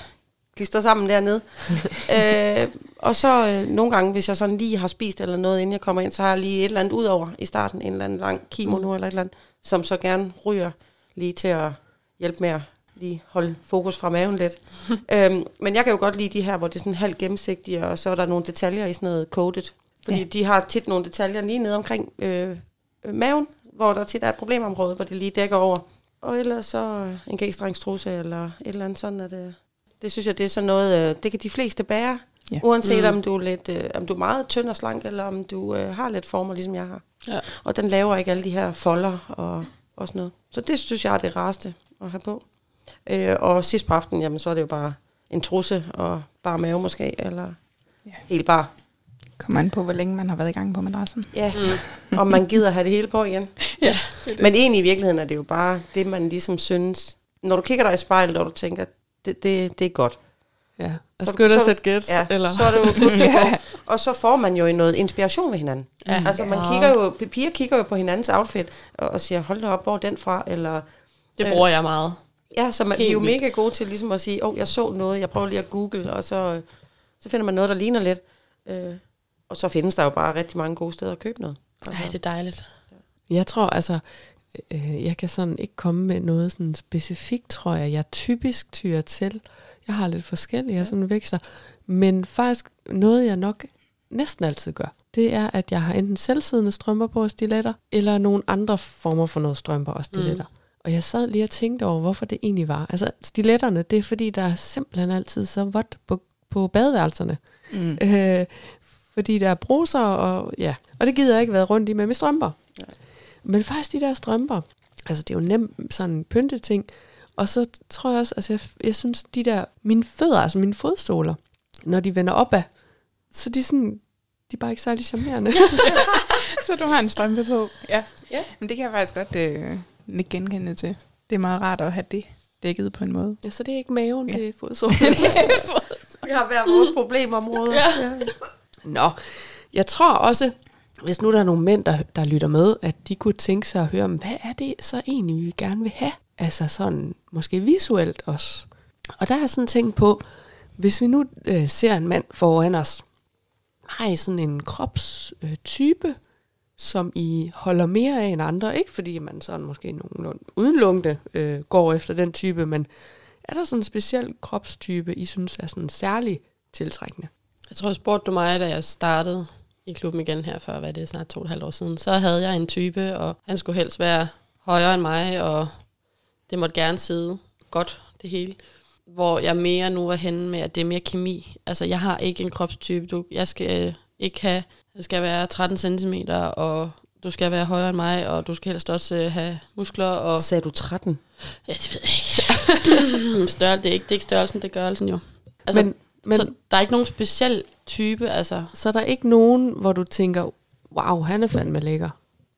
klister sammen dernede. øh, og så øh, nogle gange, hvis jeg sådan lige har spist eller noget, inden jeg kommer ind, så har jeg lige et eller andet ud over i starten. En eller anden lang kimono mm. eller et eller andet, som så gerne ryger lige til at hjælpe med at lige holde fokus fra maven lidt. øhm, men jeg kan jo godt lide de her, hvor det er sådan halvt gennemsigtige, og så er der nogle detaljer i sådan noget coated. Fordi Ja. de har tit nogle detaljer lige nede omkring øh, øh, maven, hvor der tit er et problemområde, hvor det lige dækker over. Og ellers så øh, en g-strengstrusse eller et eller andet sådan, at øh, det synes jeg, det er sådan noget, øh, det kan de fleste bære. Ja. Uanset Mm. om du er lidt, øh, om du er meget tynd og slank, eller om du øh, har lidt former, ligesom jeg har. Ja. Og den laver ikke alle de her folder og, og sådan noget. Så det synes jeg er det rareste at have på. Øh, og sidst på aftenen, jamen, så er det jo bare en trusse og bare mave måske, eller ja. helt bare. Kommer an på, hvor længe man har været i gang på madrassen. Ja, Mm. om man gider have det hele på igen. Ja, Men egentlig i virkeligheden er det jo bare det, man ligesom synes. Når du kigger dig i spejlet, og du tænker, det, det, det er godt. Ja, og Så- skynd dig så- sæt gæt, Ja, eller? så er det jo good to go. Og så får man jo noget inspiration ved hinanden. Ja. Altså man Ja. kigger jo, piger kigger jo på hinandens outfit, og, og siger, hold da op, hvor er den fra? Eller, Det bruger jeg meget. ja, så man, vi er jo mega gode til ligesom at sige, åh, oh, jeg så noget, jeg prøver lige at google, og så, øh, så finder man noget, der ligner lidt. Øh, og så findes der jo bare rigtig mange gode steder at købe noget. Altså, Ej, det er dejligt. Jeg tror altså, øh, jeg kan sådan ikke komme med noget sådan specifikt, tror jeg. Jeg typisk tyrer til. Jeg har lidt forskellige, jeg sådan veksler. Men faktisk noget, jeg nok næsten altid gør, det er, at jeg har enten selvsiddende strømper på og stiletter, eller nogle andre former for noget strømper og stiletter. Mm. Og jeg sad lige og tænkte over, hvorfor det egentlig var. Altså, stiletterne, det er fordi, der er simpelthen altid så vådt på, på badeværelserne. Mm. Øh, fordi der er bruser, og ja. Og det gider jeg ikke være rundt i med mine strømper. Men faktisk de der strømper, altså det er jo nemt sådan en pynteting. Og så tror jeg også, altså jeg, jeg synes, de der, mine fødder, altså mine fodstoler, når de vender opad, så de sådan, de er bare ikke særlig charmerende. Så du har en strømpe på. Ja. Ja. Men det kan jeg faktisk godt øh, ikke genkende til. Det er meget rart at have det dækket på en måde. ja, så det er ikke maven, Ja. det er fodsolen. Vi har hver vores problemområde. Ja. Nå, jeg tror også, hvis nu der er nogle mænd, der, der lytter med, at de kunne tænke sig at høre, hvad er det så egentlig, vi gerne vil have? Altså sådan, måske visuelt også. Og der har jeg sådan tænkt på, hvis vi nu øh, ser en mand foran os, har I sådan en kropstype, øh, type, som I holder mere af end andre? Ikke fordi man sådan måske nogenlunde udenlukkende øh, går efter den type, men er der sådan en speciel kropstype, I synes er sådan særlig tiltrækkende? Jeg tror, spurgte du mig, da jeg startede i klubben igen her for, hvad det er, snart to og et halvt år siden. Så havde jeg en type, og han skulle helst være højere end mig, og det måtte gerne sidde godt, det hele. Hvor jeg mere nu er henne med, at det er mere kemi. Altså, jeg har ikke en kropstype. Du, jeg skal øh, ikke have, jeg skal være 13 cm, og du skal være højere end mig, og du skal helst også øh, have muskler. Og, Sagde du 13? ja, det ved jeg ikke. Størrelse, det er ikke, det er ikke størrelsen, det er gørelsen jo. Altså, Men- men, så der er ikke nogen speciel type, altså. Så er der ikke nogen, hvor du tænker, wow, han er fandme lækker.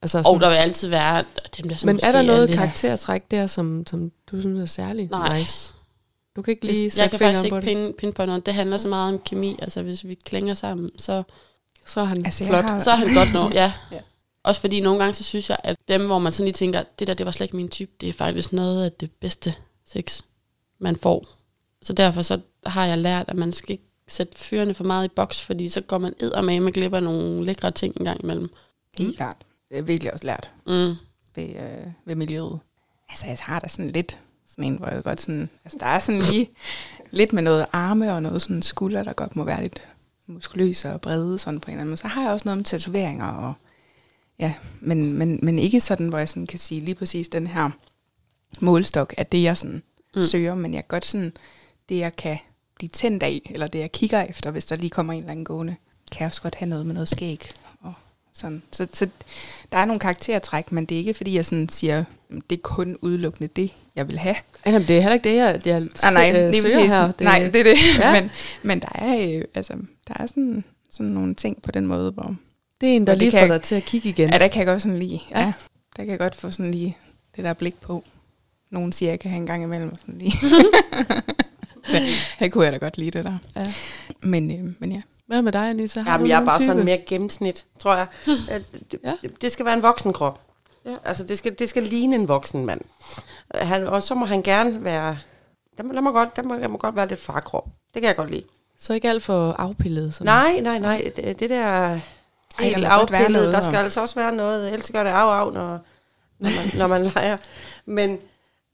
Altså, Og sådan, der vil altid være dem, der så men er der noget lidt- karaktertræk der, som, som du synes er særligt Nej. nice? Du kan ikke lige Det, jeg sætte kan faktisk fingeren på ikke det. pin, pinpointe noget. Det handler så meget om kemi. Altså, hvis vi klinger sammen, så, Så er han Altså, jeg flot. har- så er han godt nok. Ja. Ja. Også fordi nogle gange, så synes jeg, at dem, hvor man sådan lige tænker, det der, det var slet ikke min type, det er faktisk noget af det bedste sex, man får. Så derfor så har jeg lært, at man skal ikke sætte fyrene for meget i boks, fordi så går man eddermame med glip af nogle lækre ting en gang imellem. Helt klart. Det er virkelig også lært Mm. ved, øh, ved miljøet. Altså, jeg har da sådan lidt sådan en, hvor jeg godt sådan... Altså, der er sådan lige lidt med noget arme og noget sådan skulder, der godt må være lidt muskuløse og brede sådan på en eller anden måde. Så har jeg også noget med tatoveringer og... Ja, men, men, men ikke sådan, hvor jeg sådan kan sige lige præcis den her målstok, at det jeg sådan mm. Søger, men jeg godt sådan, det jeg kan blive tændt af, eller det jeg kigger efter, hvis der lige kommer en eller anden gående, kan jeg også godt have noget med noget skæg. Og sådan. Så, så der er nogle karaktertræk, men det er ikke fordi, jeg sådan siger, "Mm, det er kun udelukkende det, jeg vil have. Jamen, det er heller ikke det, jeg, jeg Ah, nej, øh, lige søger præcis. her. Det, nej, det er det. Ja. Ja. men, men der er, øh, altså, der er sådan, sådan nogle ting på den måde, hvor det er en, der det lige får dig til at kigge igen. ja, der kan jeg godt sådan lige, Ja. ja. ja, der kan jeg godt få sådan lige det der blik på. Nogen siger, jeg kan have en gang imellem. Sådan lige. så, her kunne jeg da godt lide det der. Ja. Men, øh, men ja. Hvad med dig, Anissa? Har Jamen, du jeg er bare type? sådan mere gennemsnit, tror jeg. At det, Ja. det, det skal være en voksen krop. Ja. Altså, det skal, det skal ligne en voksen mand. Han, og så må han gerne være... Der må, der må, godt, der må, der må godt være lidt farkrop. Det kan jeg godt lide. Så ikke alt for afpillet? Sådan. Nej, nej, nej. Det, det der Ej, helt der godt være afpillet, noget, der skal og- altså også være noget. Ellers gør det af af, når, når, man, når man leger. Men,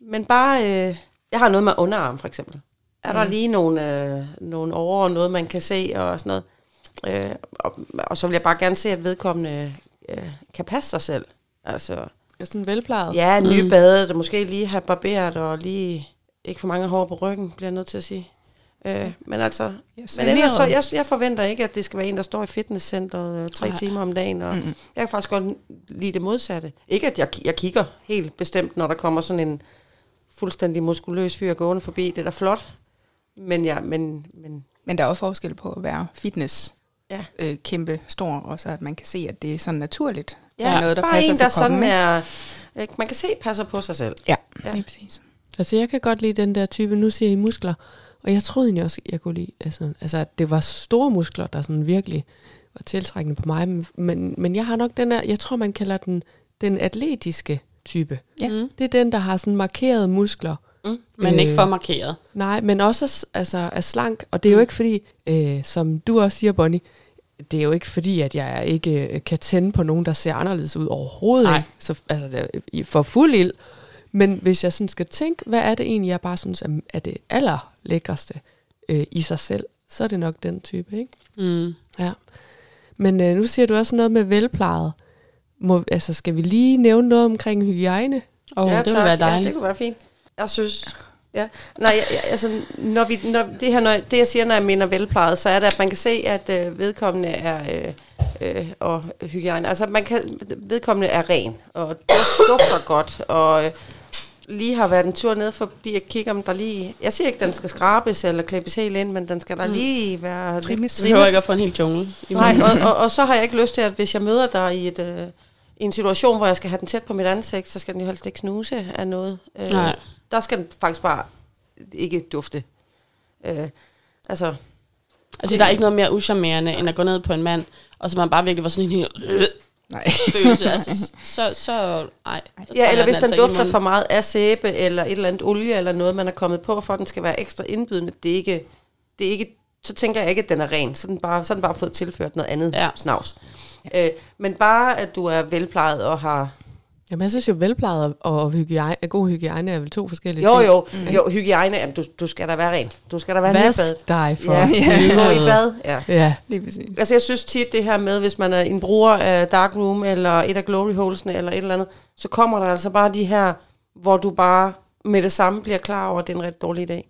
men bare... Øh, jeg har noget med underarm, for eksempel. Er der Mm. lige nogle, øh, nogle over og noget, man kan se og sådan noget. Øh, og, og så vil jeg bare gerne se, at vedkommende øh, kan passe sig selv. Altså, Er sådan velplejet? ja, Mm. nybadet, og måske lige have barberet, og lige ikke for mange hår på ryggen, bliver jeg nødt til at sige. Øh, men altså, Jeg men ellers, så, jeg, jeg forventer ikke, at det skal være en, der står i fitnesscenteret øh, tre Nej. timer om dagen. Og Mm-mm. Jeg kan faktisk godt lide det modsatte. Ikke, at jeg, jeg kigger helt bestemt, når der kommer sådan en fuldstændig muskuløs fyr gående forbi. Det er da flot. Men ja, men, men Men der er også forskel på at være fitness Ja. øh, kæmpe stor, og så at man kan se, at det er sådan naturligt. ja, Det er noget, der bare passer en, til der sådan kroppen, ikke? er... Ikke? Man kan se, passer på sig selv. Ja, Ja. lige præcis. Altså, jeg kan godt lide den der type, nu siger I muskler, og jeg troede egentlig også, jeg kunne lide, altså, altså at det var store muskler, der sådan virkelig var tiltrækkende på mig, men- men, men jeg har nok den der, jeg tror, man kalder den den atletiske type. Ja. Mm. Det er den, der har sådan markerede muskler. Men Øh. ikke for markeret. Nej, men også er, altså, er slank, og det er jo ikke fordi, øh, som du også siger, Bonnie, det er jo ikke fordi, at jeg ikke øh, kan tænde på nogen, der ser anderledes ud overhovedet. Nej. Ikke? Så, altså, i- for fuld ild. Men hvis jeg sådan skal tænke, hvad er det egentlig, jeg bare synes er, er det allerlækreste øh, i sig selv, så er det nok den type, ikke? Mm. Ja. Men øh, nu siger du også noget med velplejet. Må, altså, skal vi lige nævne noget omkring hygiejne? Oh, ja, det ville tak. være Ja, dejligt. det kunne være fint. Jeg synes... Ja. Nej, jeg, jeg, altså, når vi, når det, her, når, jeg- det jeg siger, når jeg mener velplejet, så er det, at man kan se, at øh, vedkommende er øh, øh, og hygiejne. Altså, man kan, vedkommende er ren og duft, dufter godt, og øh, lige har været en tur ned forbi og kigge, om der lige... Jeg siger ikke, at den skal skrabes eller klippes helt ind, men den skal der Mm. lige være... Trimmes. Du behøver ikke at få en hel jungle. Nej, og, og, og så har jeg ikke lyst til, at hvis jeg møder dig i, et, øh, i en situation, hvor jeg skal have den tæt på mit ansigt, så skal den jo helst ikke snuse af noget. Øh, Nej. Der skal den faktisk bare ikke dufte. Øh, altså, Altså, der er ikke noget mere uschammerende, end at gå ned på en mand, og så man bare virkelig var sådan en helt øh, Nej. følelse. altså, så, så, ej. ja, eller hvis den altså dufter for meget af sæbe, eller et eller andet olie, eller noget, man er kommet på, for at den skal være ekstra indbydende, det er ikke, det er ikke så tænker jeg ikke, at den er ren. Så er den bare, så er den bare fået tilført noget andet ja. snavs. Øh, men bare, at du er velplejet og har Jamen, jeg synes jo, velplejet og, hygiejne, god hygiejne er vel to forskellige Jo, ting. jo, mm. jo, hygiejne, jamen, du, du skal da være ren. Du skal da være Vask nybadet. dig for Ja, gå i bad, ja. Ja, Lige præcis. Altså, jeg synes tit det her med, hvis man er en bruger af Dark Room, eller et af Glory Holesene, eller et eller andet, så kommer der altså bare de her, hvor du bare med det samme bliver klar over, at det er en rigtig dårlig dag.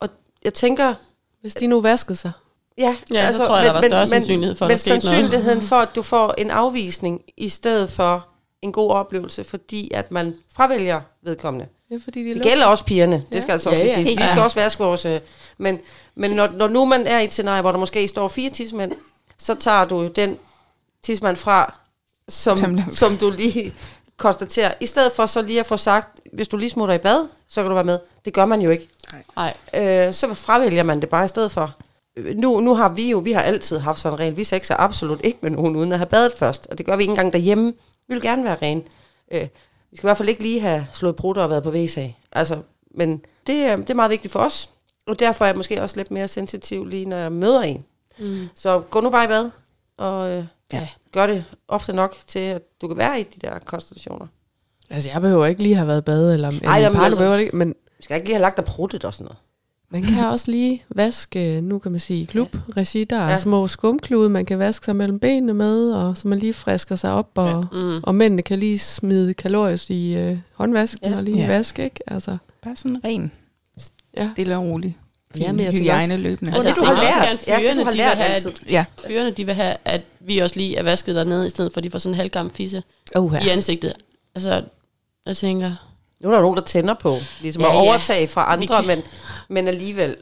Og jeg tænker, hvis de nu vaskede sig. ja, Ja, så tror jeg, der var større sandsynlighed for, at men der skete noget. sandsynligheden for, at du får en afvisning, i stedet for en god oplevelse, fordi at man fravælger vedkommende. Ja, fordi de Det gælder også pigerne, det skal altså også Ja, ja, ja. ja, sige. Vi Ja. skal også vaske vores... Øh, men men når, når nu man er i et scenarie, hvor der måske står fire tidsmænd, så tager du jo den tidsmand fra, som, Som- som du lige konstaterer. I stedet for så lige at få sagt, hvis du lige smutter i bad, så kan du være med. Det gør man jo ikke. Nej. Øh, så fravælger man det bare i stedet for. Øh, Nu, nu har vi jo, vi har altid haft sådan en regel. Vi sexer absolut ikke med nogen, uden at have badet først. Og det gør vi ikke engang derhjemme. Vi vil gerne være rene. Øh, vi skal i hvert fald ikke lige have slået prutter og været på WC. Altså, men det, er- det er meget vigtigt for os. Og derfor er jeg måske også lidt mere sensitiv lige, når jeg møder en. Mm. Så gå nu bare i bad, og øh, Ja. gør det ofte nok til, at du kan være i de der konstellationer. Altså, jeg behøver ikke lige have været i bad, eller, eller Ej, en jamen, partner altså- behøver ikke, men Vi skal ikke lige have lagt dig pruttet og sådan noget. Man kan også lige vaske, nu kan man sige, i klubregi, der er Ja. små skumklude, man kan vaske sig mellem benene med, og så man lige frisker sig op, og, Mm. og mændene kan lige smide kalorier i øh, håndvasken Ja. og lige Ja. vaske, ikke? Altså, Bare sådan ren. ja. Stille og roligt. Ja, men jeg hygiejne løbende. Altså, det, du har også lært. gerne, Ja, det, fyrene, du har de lært vil have- altid. Ja. Fyrene, de vil have, at vi også lige er vasket dernede, i stedet for, at de får sådan en halvgammel fisse ja. i ansigtet. Altså, jeg tænker, Nu er der nogen, der tænder på, ligesom Ja, ja, ja. at overtage fra Vi andre, men, men alligevel.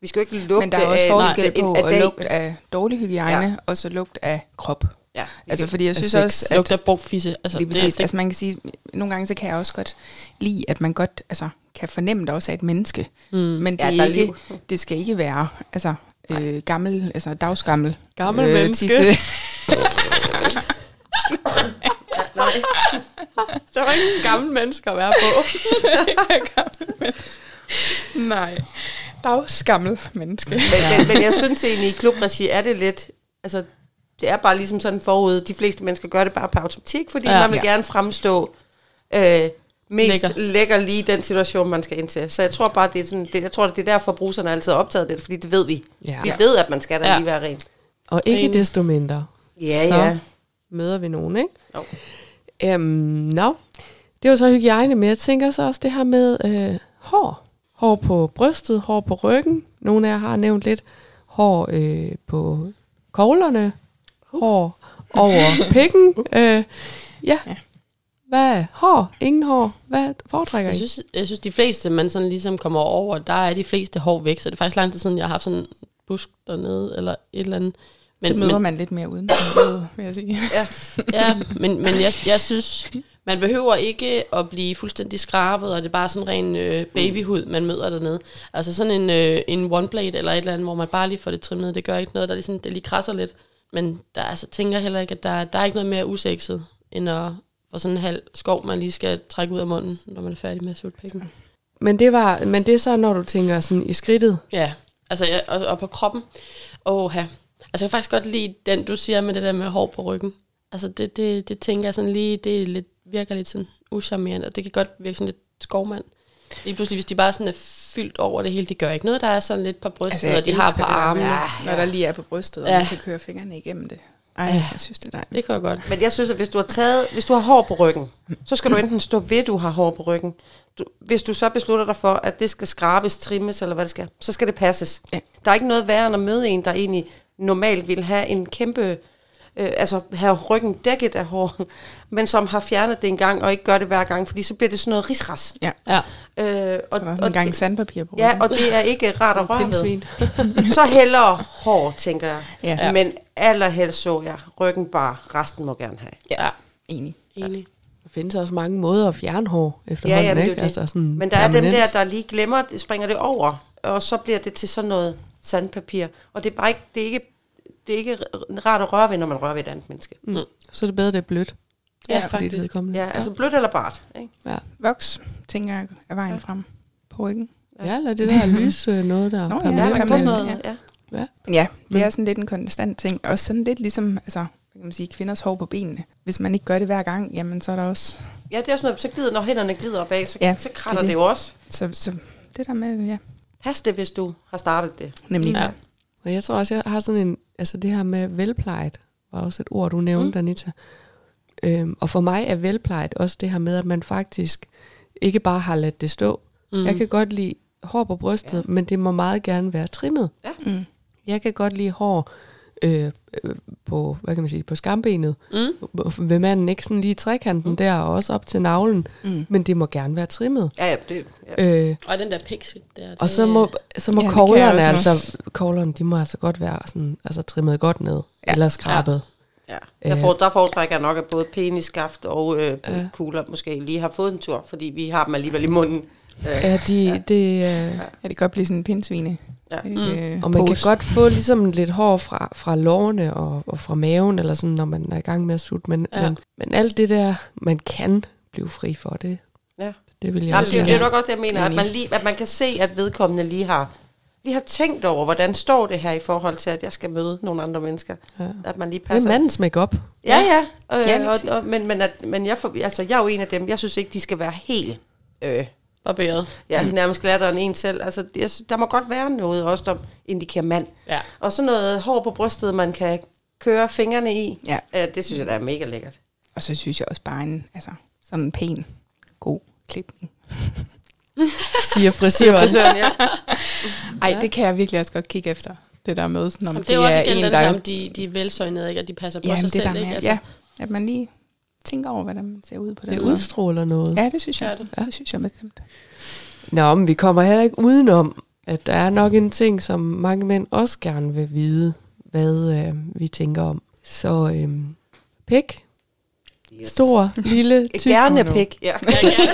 Vi skal jo ikke lugte Men der er også af, forskel af- på at dag. lugte af dårlig hygiejne, Ja. og så lugt af krop. Ja, Altså fordi jeg synes sex. også, at lugter brugt fisse. Altså, Lige det, præcis. det, Altså man kan sige, nogle gange så kan jeg også godt lide, at man godt altså, kan fornemme det også af et menneske. mm. Men det, Ja, ja, der er er ikke, det skal ikke være altså, øh, gammel, altså dagsgammel. Gammel menneske. tisse. Der var ikke gamle mennesker at være på. Nej, dagsgammel menneske. men, men, men jeg synes egentlig, i klubregi er det lidt... Altså, det er bare ligesom sådan forud. De fleste mennesker gør det bare på automatik, fordi Ja. man vil Ja. gerne fremstå øh, mest Lækker. lækker. lige i den situation, man skal ind til. Så jeg tror bare, det er, sådan, det, jeg tror, det er derfor, bruserne er altid optaget af det, fordi det ved vi. Ja. Vi ved, at man skal da Ja. lige være ren. Og ikke Enig. desto mindre Ja, Så- ja. møder vi nogen, ikke? Jo. Øhm, no. Det var så hygiejne, men jeg tænker så også det her med øh, hår. Hår på brystet, hår på ryggen. Nogle af jer har nævnt lidt. Hår øh, på koglerne. Hår over pikken. Øh, ja. Ja. Hvad? Hår? Ingen hår? Hvad foretrækker Jeg I? synes, jeg synes, de fleste, man sådan ligesom kommer over, der er de fleste hår væk, så det er faktisk lang tid siden, jeg har haft sådan en busk dernede, eller et eller andet. Men, det møder men, man lidt mere uden, vil jeg sige. ja, men, men jeg, jeg synes, man behøver ikke at blive fuldstændig skrabet, og det er bare sådan ren øh, babyhud, man møder dernede. Altså sådan en, øh, en one blade eller et eller andet, hvor man bare lige får det trimmet, det gør ikke noget, der ligesom, det lige krasser lidt. Men der altså, tænker heller ikke, at der, der er ikke noget mere usekset, end at få sådan en halv skov, man lige skal trække ud af munden, når man er færdig med at sutte pikken. Men det, var, men det er så, når du tænker sådan i skridtet. Ja, altså ja, og, og på kroppen. Åh, Altså jeg kan faktisk godt lide den, du siger med det der med hår på ryggen. Altså det, det, det tænker jeg sådan lige, det er lidt, virker lidt sådan uschammerende, og det kan godt virke sådan lidt skovmand. Lige pludselig, hvis de bare sådan er fyldt over det hele, det gør ikke noget. Der er sådan lidt på brystet, altså, og de har på armene. Når der lige er på brystet, og Ja. man kan køre fingrene igennem det. Ej, Ja. jeg synes, det er dejligt. Det kan jeg godt. Men jeg synes, at hvis du har taget, hvis du har hår på ryggen, så skal du enten stå ved, at du har hår på ryggen. Du, hvis du så beslutter dig for, at det skal skrabes, trimmes, eller hvad det skal, så skal det passes. Ja. Der er ikke noget værre end at møde en, der egentlig normalt vil have en kæmpe, øh, altså have ryggen dækket af hår, men som har fjernet det en gang, og ikke gør det hver gang, fordi så bliver det sådan noget risras. Ja. Ja. Øh, og, Så der er sådan en gang sandpapir på Ja, og det er ikke rart at røre ved. Så hellere hår, tænker jeg. Ja. Ja. Men allerhelst så jeg ryggen bare, resten må gerne have. Ja, Enig. enig. Der findes også mange måder at fjerne hår Ja, efterhånden, ja, men, det er ikke? jo det. Altså sådan men der er dem permanent. der, der lige glemmer, springer det over, og så bliver det til sådan noget sandpapir. Og det er bare ikke, det er ikke, det er ikke rart at røre ved, når man rører ved et andet menneske. Mm. Så er det bedre, det er blødt. Ja, dit faktisk. vedkommende. Ja, altså blødt eller bart. Ikke? Ja. Voks, tænker jeg, er vejen frem på ryggen. ja, eller det der lys øh, noget der. Nå, ja, Ja, man kan noget. Ja. ja. Ja, det Mm. er sådan lidt en konstant ting. Også sådan lidt ligesom, altså, hvad kan man sige, kvinders hår på benene. Hvis man ikke gør det hver gang, jamen så er der også... ja, det er sådan noget, så glider, når hænderne glider opad, så, Ja, ja, så kratter det det, er det jo også. Så, så det der med, ja, Pas det, hvis du har startet det. nemlig. Ja. Og jeg tror også, jeg har sådan en, altså det her med velplejet, var også et ord, du nævnte, mm. Anita. Øhm, og for mig er velplejet også det her med, at man faktisk ikke bare har ladt det stå. Mm. Jeg kan godt lide hår på brystet, ja. men det må meget gerne være trimmet. Mm. Jeg kan godt lide hår øh, øh, på, hvad kan man sige, på skambenet. Mm. Ved manden ikke sådan lige trekanten mm. der, og også op til navlen. Mm. Men det må gerne være trimmet. Ja, ja, det, ja. Øh, Og den der pixel der. og så må, så må Ja, ja, koglerne, altså, koglerne, de må altså godt være sådan, altså trimmet godt ned. Ja. Eller skrabet. Ja, der, Øh. for, der foretrækker jeg nok, at både penisskaft og øh, Ja. kugler måske lige har fået en tur, fordi vi har dem alligevel i munden. Øh, Ja, de, ja. det, øh, Ja, det kan godt blive sådan en pindsvine. Ja. Øh, og man kan godt få ligesom lidt hår fra, fra lårene og, og fra maven, eller sådan, når man er i gang med at sutte. Men, Ja. men, men alt det der, man kan blive fri for, det, Ja. det vil jeg Ja, også det, det er nok også det, jeg mener, at man, lige, at man kan se, at vedkommende lige har, lige har tænkt over, hvordan står det her i forhold til, at jeg skal møde nogle andre mennesker. Ja. At man lige Det er passer. mandens makeup. Ja, ja. Øh, Ja, og, og, men men, at, men jeg, får, altså, jeg er jo en af dem, jeg synes ikke, de skal være helt... Øh, Barberet. ja, nærmest glattere end en selv. Altså, jeg, der må godt være noget også, der indikerer mand. Ja. Og sådan noget hår på brystet, man kan køre fingrene i. Ja, Ja, det synes jeg, der er mega lækkert. og så synes jeg også bare en, altså, sådan en pæn, god klipning. Siger frisøren. Frisøren, ja. Ej, det kan jeg virkelig også godt kigge efter. Det der med, sådan, om Jamen, det er jo også igen en, der... der, om de, de er velsøgnede, ikke? og de passer på Jamen, sig det selv. der ikke? med, Altså, ja, at man lige tænker over, hvordan man ser ud på den Det måde. udstråler noget. Ja, det synes jeg. Gør det. Ja. det synes jeg bestemt. Nå, men vi kommer heller ikke udenom, at der er nok en ting, som mange mænd også gerne vil vide, hvad øh, vi tænker om. Så øh, pik, Yes. stor, lille, tyk. Gerne pik. Ja.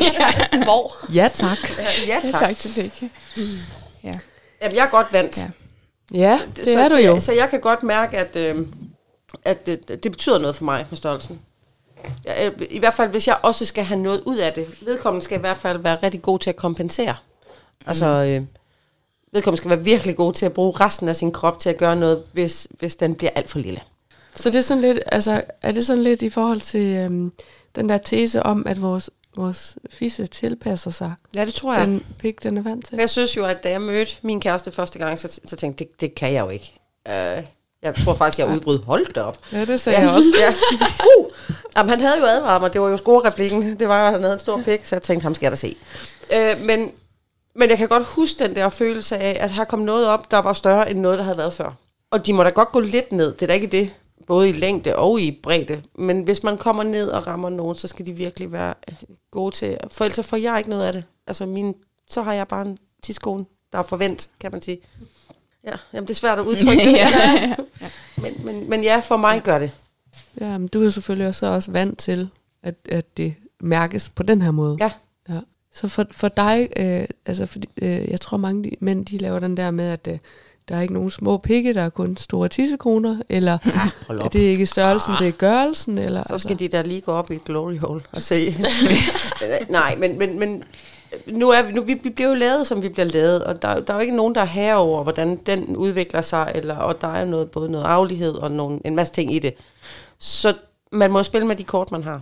Hvor? Ja, tak. ja, Ja, tak. tak til begge. Ja. Jamen, jeg er godt vant. Ja. Ja, det så, er du så, jo. Jeg, så jeg kan godt mærke, at, øh, at øh, det betyder noget for mig med størrelsen. Jeg, øh, I hvert fald, hvis jeg også skal have noget ud af det. Vedkommende skal i hvert fald være rigtig god til at kompensere. Altså, øh, vedkommende skal være virkelig god til at bruge resten af sin krop til at gøre noget, hvis, hvis den bliver alt for lille. Så det er sådan lidt, altså, er det sådan lidt i forhold til øhm, den der tese om, at vores, vores fisse tilpasser sig Ja, det tror ja. den pik, den er vant til? Jeg synes jo, at da jeg mødte min kæreste første gang, så, så tænkte jeg, det, det kan jeg jo ikke. Uh, jeg tror faktisk, jeg udbrød. Hold da op. Ja, det sagde jeg også. ja. Uh, jamen, han havde jo advaret mig. Det var jo score-replikken. Det var jo, han havde en stor pik, så jeg tænkte, ham skal jeg da se. Uh, men, men jeg kan godt huske den der følelse af, at her kom noget op, der var større end noget, der havde været før. Og de må da godt gå lidt ned. Det er da ikke det. Både i længde og i bredde. Men hvis man kommer ned og rammer nogen, så skal de virkelig være øh, gode til. For ellers får jeg ikke noget af det. Altså, min, så har jeg bare en tidskone, der er forvent, kan man sige. Ja, jamen det er svært at udtrykke det. Ja. men, men, men ja, for mig gør det. Ja, men du er selvfølgelig også, også vant til, at, at det mærkes på den her måde. Ja. ja. Så for, for dig, øh, altså fordi, øh, jeg tror mange de, mænd, de laver den der med, at øh, der er ikke nogen små pikke, der er kun store tissekoner, eller hold er det ikke størrelsen, det er gørelsen, eller Så skal de da lige gå op i et glory hole og se. Nej, men, men, men nu er vi, nu, vi, vi bliver jo lavet, som vi bliver lavet, og der, der er jo ikke nogen, der er herover, hvordan den udvikler sig, eller, og der er jo noget, både noget aflighed og nogle, en masse ting i det. Så man må spille med de kort, man har.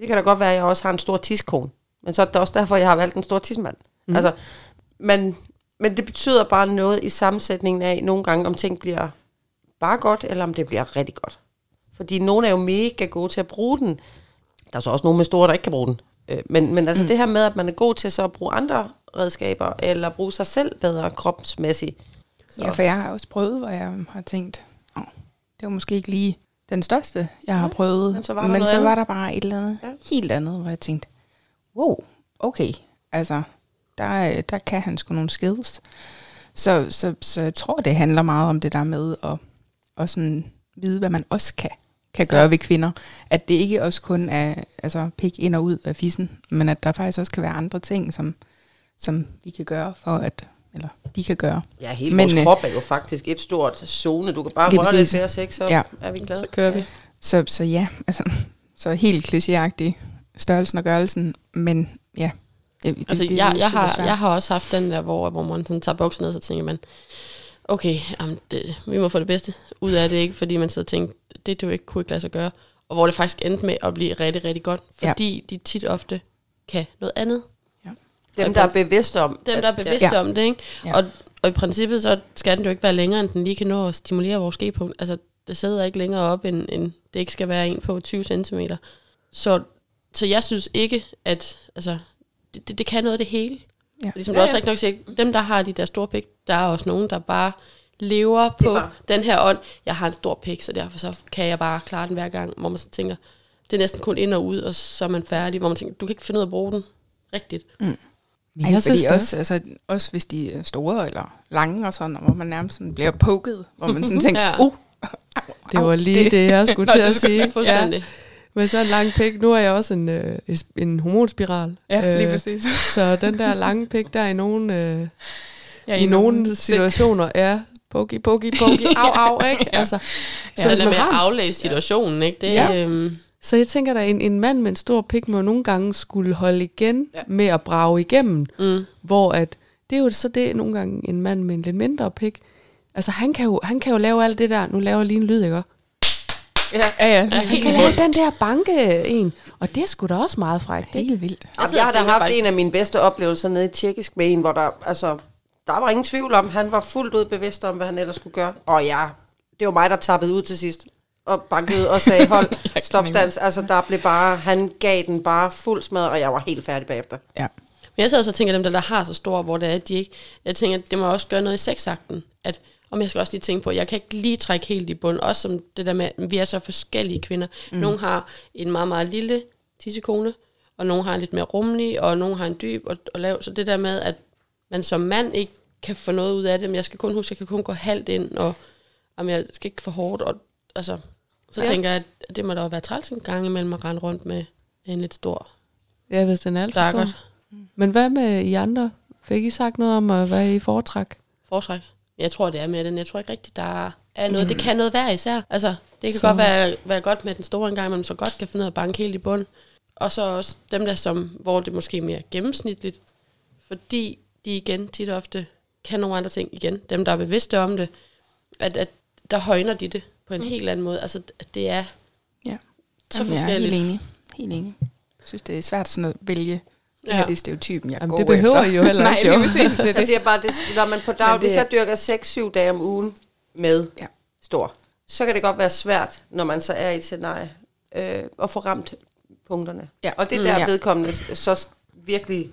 Det kan da godt være, at jeg også har en stor tiskone, men så er det også derfor, jeg har valgt en stor tismand. Mm. Altså, men, men det betyder bare noget i sammensætningen af nogle gange, om ting bliver bare godt, eller om det bliver rigtig godt. Fordi nogle er jo mega gode til at bruge den. Der er så også nogle med store, der ikke kan bruge den. Øh, Men, men altså mm. det her med, at man er god til så at bruge andre redskaber, eller bruge sig selv bedre kropsmæssigt. Ja, for jeg har også prøvet, hvor jeg har tænkt, oh, det var måske ikke lige den største, jeg har prøvet. men så var der men så var der bare et eller andet Ja. helt andet, hvor jeg tænkte, wow, okay, altså, der, der kan han sgu nogle skills. Så, så, så jeg tror, det handler meget om det der med at, at sådan vide, hvad man også kan, kan gøre ja. ved kvinder. At det ikke også kun er altså, pik ind og ud af fissen, men at der faktisk også kan være andre ting, som, som vi kan gøre for at, eller de kan gøre. Ja, hele Men, vores øh, krop er jo faktisk et stort zone. Du kan bare røre lidt ved os, ikke? Så Ja. er vi glade. Så kører vi. Så, så ja, altså, så helt klichéagtig størrelsen og gørelsen, men ja. Det, det, Altså, det, jeg, er jeg, super har, svært. jeg har også haft den der, hvor, hvor man sådan tager buksen ned, så tænker man, okay, jamen det, vi må få det bedste ud af det, ikke? Fordi man sidder og tænker, det, det jo ikke kunne ikke lade sig gøre. Og hvor det faktisk endte med at blive rigtig, rigtig godt, Ja. fordi de tit ofte kan noget andet. Dem, der er bevidste om. Dem, der er bevidste Ja. om det, ikke? Ja. Og, og i princippet, så skal den jo ikke være længere, end den lige kan nå at stimulere vores G-punkt. Altså, det sidder ikke længere op, end, end det ikke skal være en på 20 cm. Så, så jeg synes ikke, at altså, det, det, det kan noget af det hele. Ja. Ligesom du også rigtig nok siger, dem, der har de der store pik, der er også nogen, der bare lever på bare- den her ånd. Jeg har en stor pik, så derfor så kan jeg bare klare den hver gang, hvor man så tænker, det er næsten kun ind og ud, og så er man færdig, hvor man tænker, du kan ikke finde ud af at bruge den rigtigt. Ej, Jeg synes fordi det. også, altså, også hvis de er store eller lange og sådan, hvor man nærmest sådan bliver poket, hvor man sådan tænker, Ja. uh, Det var lige det, jeg skulle til at sige. Ja. Men så en lang pik. Nu er jeg også en, øh, en hormonspiral. ja, lige Øh, præcis. Så den der lange pik, der er i nogle, øh, Ja, i nogle situationer er pokey, pokey, pokey, au, au, ikke? Ja. Altså, Så så, det er med at aflæse situationen, ikke? Det, Ja. ja. øhm, så jeg tænker, at en, en mand med en stor pik må nogle gange skulle holde igen ja. med at brage igennem, mm. hvor at, det er jo så det nogle gange en mand med en lidt mindre pik. Altså han kan jo, han kan jo lave alt det der, nu laver jeg lige en lyd, ikke? Ja. Ja, ja. Ja, Han helt kan i lave den der banke en, og det er sgu da også meget frækt. ikke? Helt vildt. Sidder jeg har da tænker haft faktisk- en af mine bedste oplevelser nede i tjekkisk med en, hvor der, altså, der var ingen tvivl om, han var fuldt ud bevidst om, hvad han ellers skulle gøre. Og ja, det var mig, der tappede ud til sidst og bankede og sagde, hold, stop stands. Altså, der blev bare, han gav den bare fuld smad, og jeg var helt færdig bagefter. Ja. Men jeg sidder også og tænker, dem der, der har så store, hvor det er, at de ikke... Jeg tænker, at det må også gøre noget i sexakten. At, om jeg skal også lige tænke på, at jeg kan ikke lige trække helt i bund. Også som det der med, at vi er så forskellige kvinder. Mm. Nogle har en meget, meget lille tissekone, og nogle har en lidt mere rummelig, og nogle har en dyb og, og lav. Så det der med, at man som mand ikke kan få noget ud af det, men jeg skal kun huske, at jeg kan kun gå halvt ind, og om jeg skal ikke for hårdt. Og, altså, så Ja. tænker jeg, at det må da være træls en gang imellem at rende rundt med en lidt stor Ja, hvis den er alt er stor. godt. Men hvad med I andre? Fik I sagt noget om, hvad I foretræk? foretræk. Jeg tror, det er med den. Jeg tror ikke rigtigt, der er noget. Det kan noget hver især. Altså, det kan så. godt være, være godt med den store engang, men så godt kan finde ud af at banke helt i bund. Og så også dem der, som, hvor det måske er mere gennemsnitligt, fordi de igen tit og ofte kan nogle andre ting igen. Dem, der er bevidste om det, at, at der højner de det på en mm. helt anden måde. Altså, at det er Ja. så Jamen, jeg er forskelligt. helt enig. Helt enig. Jeg synes, det er svært sådan at vælge. Ja. Det her det er stereotypen, jeg Jamen, går det behøver efter. I jo heller Nej, ikke, præcis. Det er Jeg det. siger bare, det, når man på dag, det hvis jeg dyrker 6-7 dage om ugen med Ja. stor, så kan det godt være svært, når man så er i et scenarie, øh, at få ramt punkterne. Ja. Og det er Mm, der ja. vedkommende så virkelig,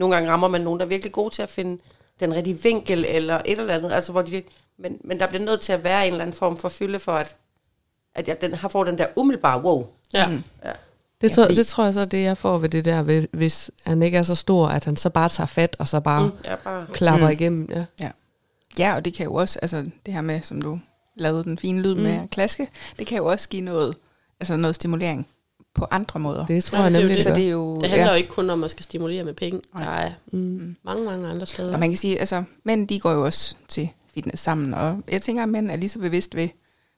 nogle gange rammer man nogen, der er virkelig gode til at finde den rigtige vinkel, eller et eller andet, altså hvor de virkelig, men, men der bliver nødt til at være en eller anden form for fylde for, at, at jeg den, har får den der umiddelbare wow. Ja. Mm. Ja. Det, Ja, tror, det tror jeg så, det jeg får ved det der, hvis han ikke er så stor, at han så bare tager fat, og så bare mm. Ja, bare, klapper Mm. igennem. Ja. Ja, og det kan jo også, altså det her med, som du lavede den fine lyd mm. med at klaske, det kan jo også give noget, altså noget stimulering på andre måder. Det tror Ja, jeg det nemlig, det. så det det er jo... Det handler jo ikke kun om at skal stimulere med penge. Der Nej. er Mm. mange, mange andre steder. Og man kan sige, altså, mænd de går jo også til fitness sammen, og jeg tænker, at mænd er lige så bevidst ved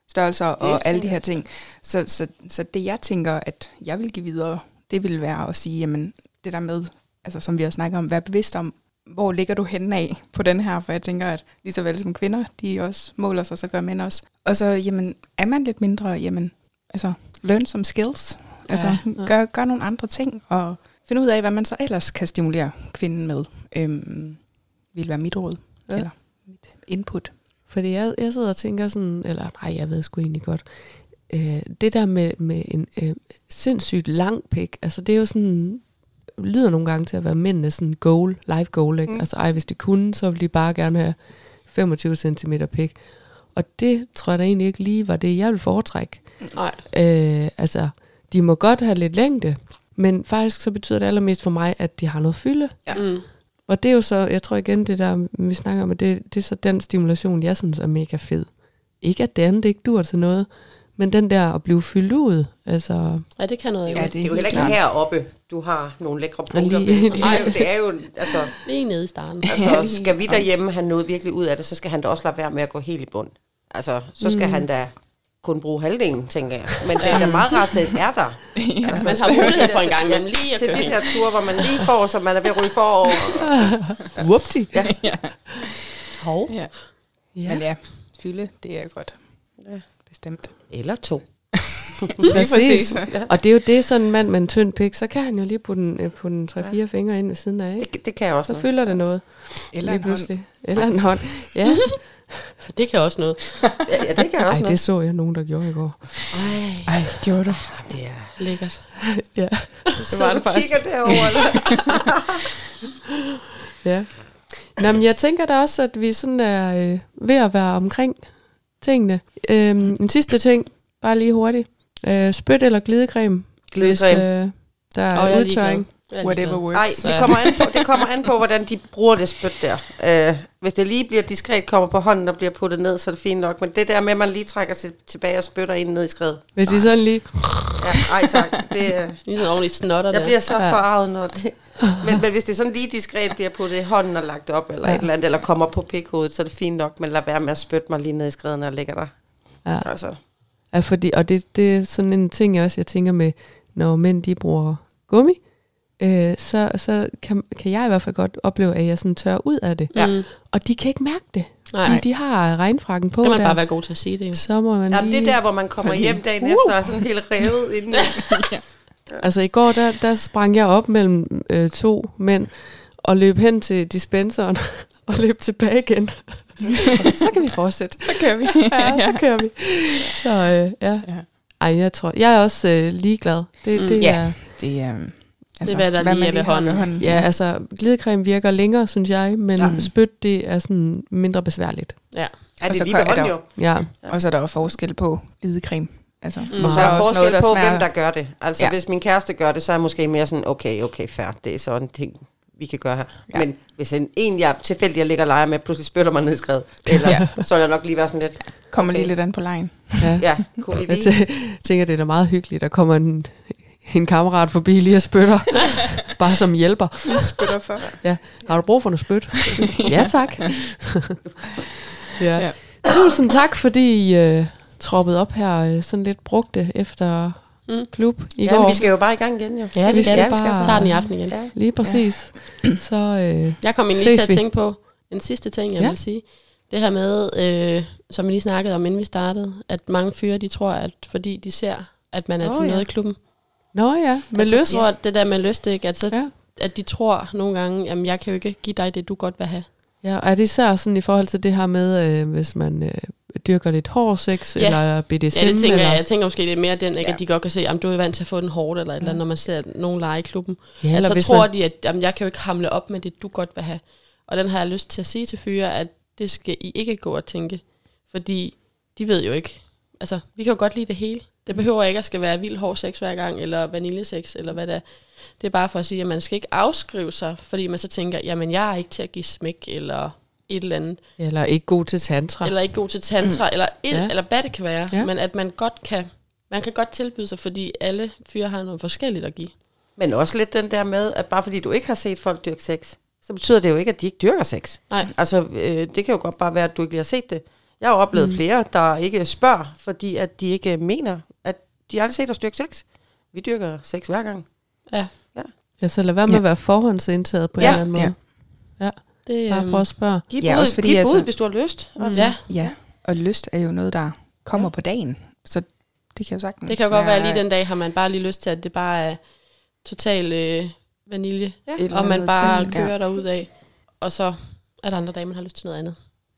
størrelser og alle de her ting. Så, så, så det jeg tænker, at jeg vil give videre, det vil være at sige, jamen det der med, altså som vi har snakket om, være bevidst om, hvor ligger du henne af på den her, for jeg tænker, at lige så vel som kvinder, de også måler sig, så gør mænd også. Og så, jamen, er man lidt mindre, jamen, altså, learn some skills. Altså, Ja, gør, gør nogle andre ting, og finde ud af, hvad man så ellers kan stimulere kvinden med. Øhm, vil være mit råd, Ja. eller mit input. Fordi jeg, jeg sidder og tænker sådan, eller nej, jeg ved sgu egentlig godt, øh, det der med, med en øh, sindssygt lang pik, altså det er jo sådan, lyder nogle gange til at være mændenes sådan goal, life goal, ikke? Mm. Altså ej, hvis de kunne, så ville de bare gerne have 25 cm pik. Og det tror jeg da egentlig ikke lige var det, jeg ville foretrække. Nej, Øh, altså, de må godt have lidt længde, men faktisk så betyder det allermest for mig, at de har noget fylde. Ja. mm. Og det er jo så, jeg tror igen, det der, vi snakker om, at det, det er så den stimulation, jeg synes er mega fed. Ikke at det andet ikke dur til noget, men den der at blive fyldt ud, altså, ja, det kan noget jo. Ja, Ja, det Det er jo heller ikke heroppe, du har nogle lækre punkter. lige- Det er jo, det er jo altså, Lige nede i starten. altså, skal vi derhjemme have noget virkelig ud af det, så skal han da også lade være med at gå helt i bund. Altså, så skal mm. han da kun bruge halvdelen, tænker jeg. Men det er da meget rart, det er der. ja. Altså, Man så har mulighed for en gang imellem lige at Til køre de hen. der ture, hvor man lige får, som man er ved at ryge forover. whoopty. ja. Hov. ja. Ja. Men ja, fylde, det er godt. Ja. Bestemt. Eller to. Præcis. Ja. Og det er jo det, sådan en mand med en tynd pik, så kan han jo lige putte en, øh, putte en 3-4 ja. fingre ind ved siden af, ikke? Det, det kan jeg også Så noget. fylder det noget. Eller lige en hånd. pludselig. Eller en hånd. Ja, Det kan også noget. Ja, ja, det kan jeg Ej, også det noget. så jeg nogen, der gjorde i går. Ej, Ej, gjorde du? Det er... lækkert. Ja, Det var det faktisk. kigger derovre. eller? ja. Nå, men jeg tænker da også, at vi sådan er øh, ved at være omkring tingene. Øhm, en sidste ting, bare lige hurtigt. Øh, spyt eller glidecreme, Glidecreme. hvis øh, der er er udtørring. Er Whatever works. Nej, det kommer, an på, det kommer an på, hvordan de bruger det spyt der. Øh, hvis det lige bliver diskret, kommer på hånden og bliver puttet ned, så er det fint nok. Men det der med, at man lige trækker sig tilbage og spytter ind ned i skredet. Hvis de sådan lige... Ja, ej tak. Det, øh, Lige sådan ordentligt snotter jeg der. bliver så Ja. forarvet, når det... Men, men hvis det sådan lige diskret bliver puttet i hånden og lagt op, eller Ja. et eller andet, eller kommer på pikhovedet, så er det fint nok, men lad være med at spytte mig lige ned i skredet, når jeg ligger der. Ja. Altså, Ja, fordi, og det, det er sådan en ting, jeg også jeg tænker med, når mænd de bruger gummi, øh, så, så kan, kan jeg i hvert fald godt opleve, at jeg sådan tør ud af det. Ja. Og de kan ikke mærke det. Nej, De, de har regnfrakken på skal man der. bare være god til at sige det jo. Så må man ja, lige... det er der, hvor man kommer hjem dagen Uh! efter, og sådan helt revet inden. Altså i går, der, der sprang jeg op mellem øh, to mænd, og løb hen til dispenseren, og løb tilbage igen. så kan vi fortsætte. Så kører vi. Ja, så kører vi. Så øh, ja. Ja. Ej, jeg tror, jeg er også øh, ligeglad. Det, Mm. det Ja. er, Det. Um, Det er, hvad der lige er ved har hånden. ja, altså glidecreme virker længere, synes jeg, men ja. Ja. spyt, det er sådan mindre besværligt. Ja. Ja, Og det så er lige ved hånden der- jo. Ja, Og så er der jo forskel på glidecreme. Altså, Mm. Og så der er der forskel noget, der på, smager- hvem der gør det. Altså, ja. Ja. hvis min kæreste gør det, så er jeg måske mere sådan, okay, okay, fair. Det er sådan en ting, vi kan gøre her. Ja. Ja. Men hvis en, en jeg tilfældig, jeg ligger og leger med, pludselig spytter mig ned i skrevet, eller, ja. Ja. så vil jeg nok lige være sådan lidt, Kommer Okay. lige lidt an på lejen. ja. ja, kunne vi Jeg tænker, det er da meget hyggeligt. Der kommer en, en kammerat forbi lige og spytter. Bare som hjælper. Spytter for. Ja. Har du brug for noget spyt? ja, tak. ja. Ja. Tusind tak, fordi I øh, troppede op her øh, sådan lidt brugte efter Mm. klub i Ja, går. vi skal jo bare i gang igen, jo. Ja, det Vi skal skal vi. bare- Så tager den i aften igen. Ja. Lige præcis. Så øh, Jeg kom Ses lige til vi. at tænke på en sidste ting, jeg Ja. vil sige. Det her med, øh, som vi lige snakkede om, inden vi startede, at mange fyre, de tror, at fordi de ser, at man er Åh, til ja. noget i klubben. Nå ja, med altså, lyst. Jeg tror, at det der med lyst, ikke? At, så, Ja. at de tror nogle gange, jamen jeg kan jo ikke give dig det, du godt vil have. Ja, og er det især sådan i forhold til det her med, øh, hvis man øh, dyrker lidt hård sex, Ja. eller BDSM? Ja, det tænker eller? jeg. Jeg tænker måske lidt mere den, ikke, Ja. at de godt kan se, at du er vant til at få den hårdt, eller et eller andet, når man ser nogen lege i klubben. Ja, Ja, eller så hvis tror man, de, at jamen, jeg kan jo ikke hamle op med det, du godt vil have. Og den har jeg lyst til at sige til fyre, at det skal I ikke gå og tænke. Fordi de ved jo ikke. Altså, vi kan jo godt lide det hele. Det behøver ikke at skal være vild hård sex hver gang, eller vaniljesex, eller hvad det er. Det er bare for at sige, at man skal ikke afskrive sig, fordi man så tænker, jamen jeg er ikke til at give smæk, eller et eller andet, eller ikke god til tantra. eller ikke god til tantra, eller, et, Ja. eller hvad det kan være. Ja. Men at man godt kan Man kan godt tilbyde sig, fordi alle fyre har noget forskelligt at give. Men også lidt den der med, at bare fordi du ikke har set folk dyrke sex, så betyder det jo ikke, at de ikke dyrker sex. Nej. Altså, øh, det kan jo godt bare være, at du ikke lige har set det. Jeg har oplevet mm. flere, der ikke spørger, fordi at de ikke mener, at de har aldrig set os dyrke sex. Vi dyrker sex hver gang. Ja, Ja, så lad være med Ja. at være forhåndsindtaget på Ja, en eller anden måde. ja. Ja, det bare øhm, prøv at spørge. Giv Ja, ja, også ud, fordi giv altså- ud, hvis du har lyst. Altså. Ja, Ja, og lyst er jo noget, der kommer ja. på dagen. Så det kan jo sagtens det kan jo godt være, at lige den dag har man bare lige lyst til, at det bare er total øh, vanilje, Ja. Og man bare kører derud af. Og så er der andre dage, man har lyst til noget andet.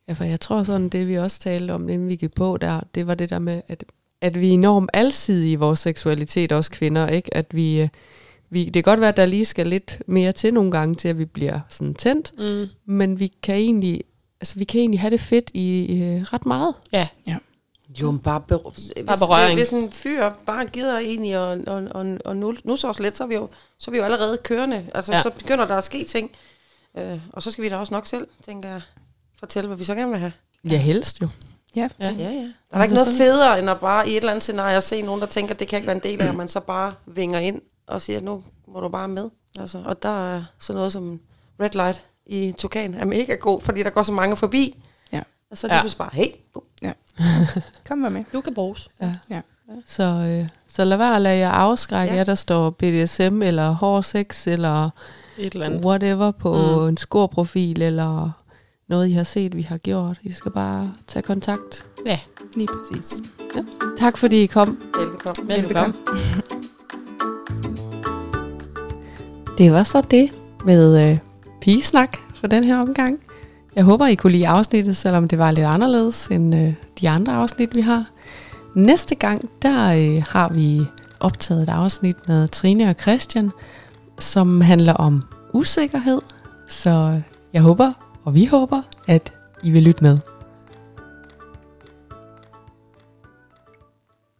Ja, for jeg tror sådan, det vi også talte om, inden vi gik på der, det var det der med, at, at vi er enormt alsidige i vores seksualitet, også kvinder, ikke? At vi, øh, vi, det kan godt være, at der lige skal lidt mere til nogle gange, til at vi bliver sådan tændt, Mm. men vi kan egentlig, altså, vi kan egentlig have det fedt i, i øh, ret meget. Ja, Jo, men bare, ber- hvis, berøring. Hvis en fyr bare gider egentlig og, og, og, og nu, nu så os lidt, så er, vi jo, så er vi jo allerede kørende. Altså, Ja. ja. så begynder der at ske ting. Øh, og så skal vi da også nok selv, tænker jeg, fortælle, hvad vi så gerne vil have. Ja, helst jo. Ja, ja. Ja, ja. Der er ikke noget federe, end at bare i et eller andet scenarie se nogen, der tænker, at det kan ikke være en del af, at man så bare vinger ind og siger, nu må du bare med. Altså, og der er sådan noget som red light i Tukan er mega god, fordi der går så mange forbi. Ja. Og så er det Ja. ja. bare, hey, bum. kom med med. Du kan bruges. Ja. Ja. Så, øh, så lad være at lade jer afskrække, ja. Ja. jer der står BDSM, eller hård sex, eller Et eller andet. whatever på mm. en skorprofil, eller noget, I har set, vi har gjort. I skal bare tage kontakt. Ja, Lige præcis. Tak fordi I kom. velbekomme. velbekomme. Det var så det med øh, pigesnak for den her omgang. Jeg håber, I kunne lide afsnittet, selvom det var lidt anderledes end øh, de andre afsnit, vi har. Næste gang, der øh, har vi optaget et afsnit med Trine og Christian, som handler om usikkerhed. Så jeg håber, og vi håber, at I vil lytte med.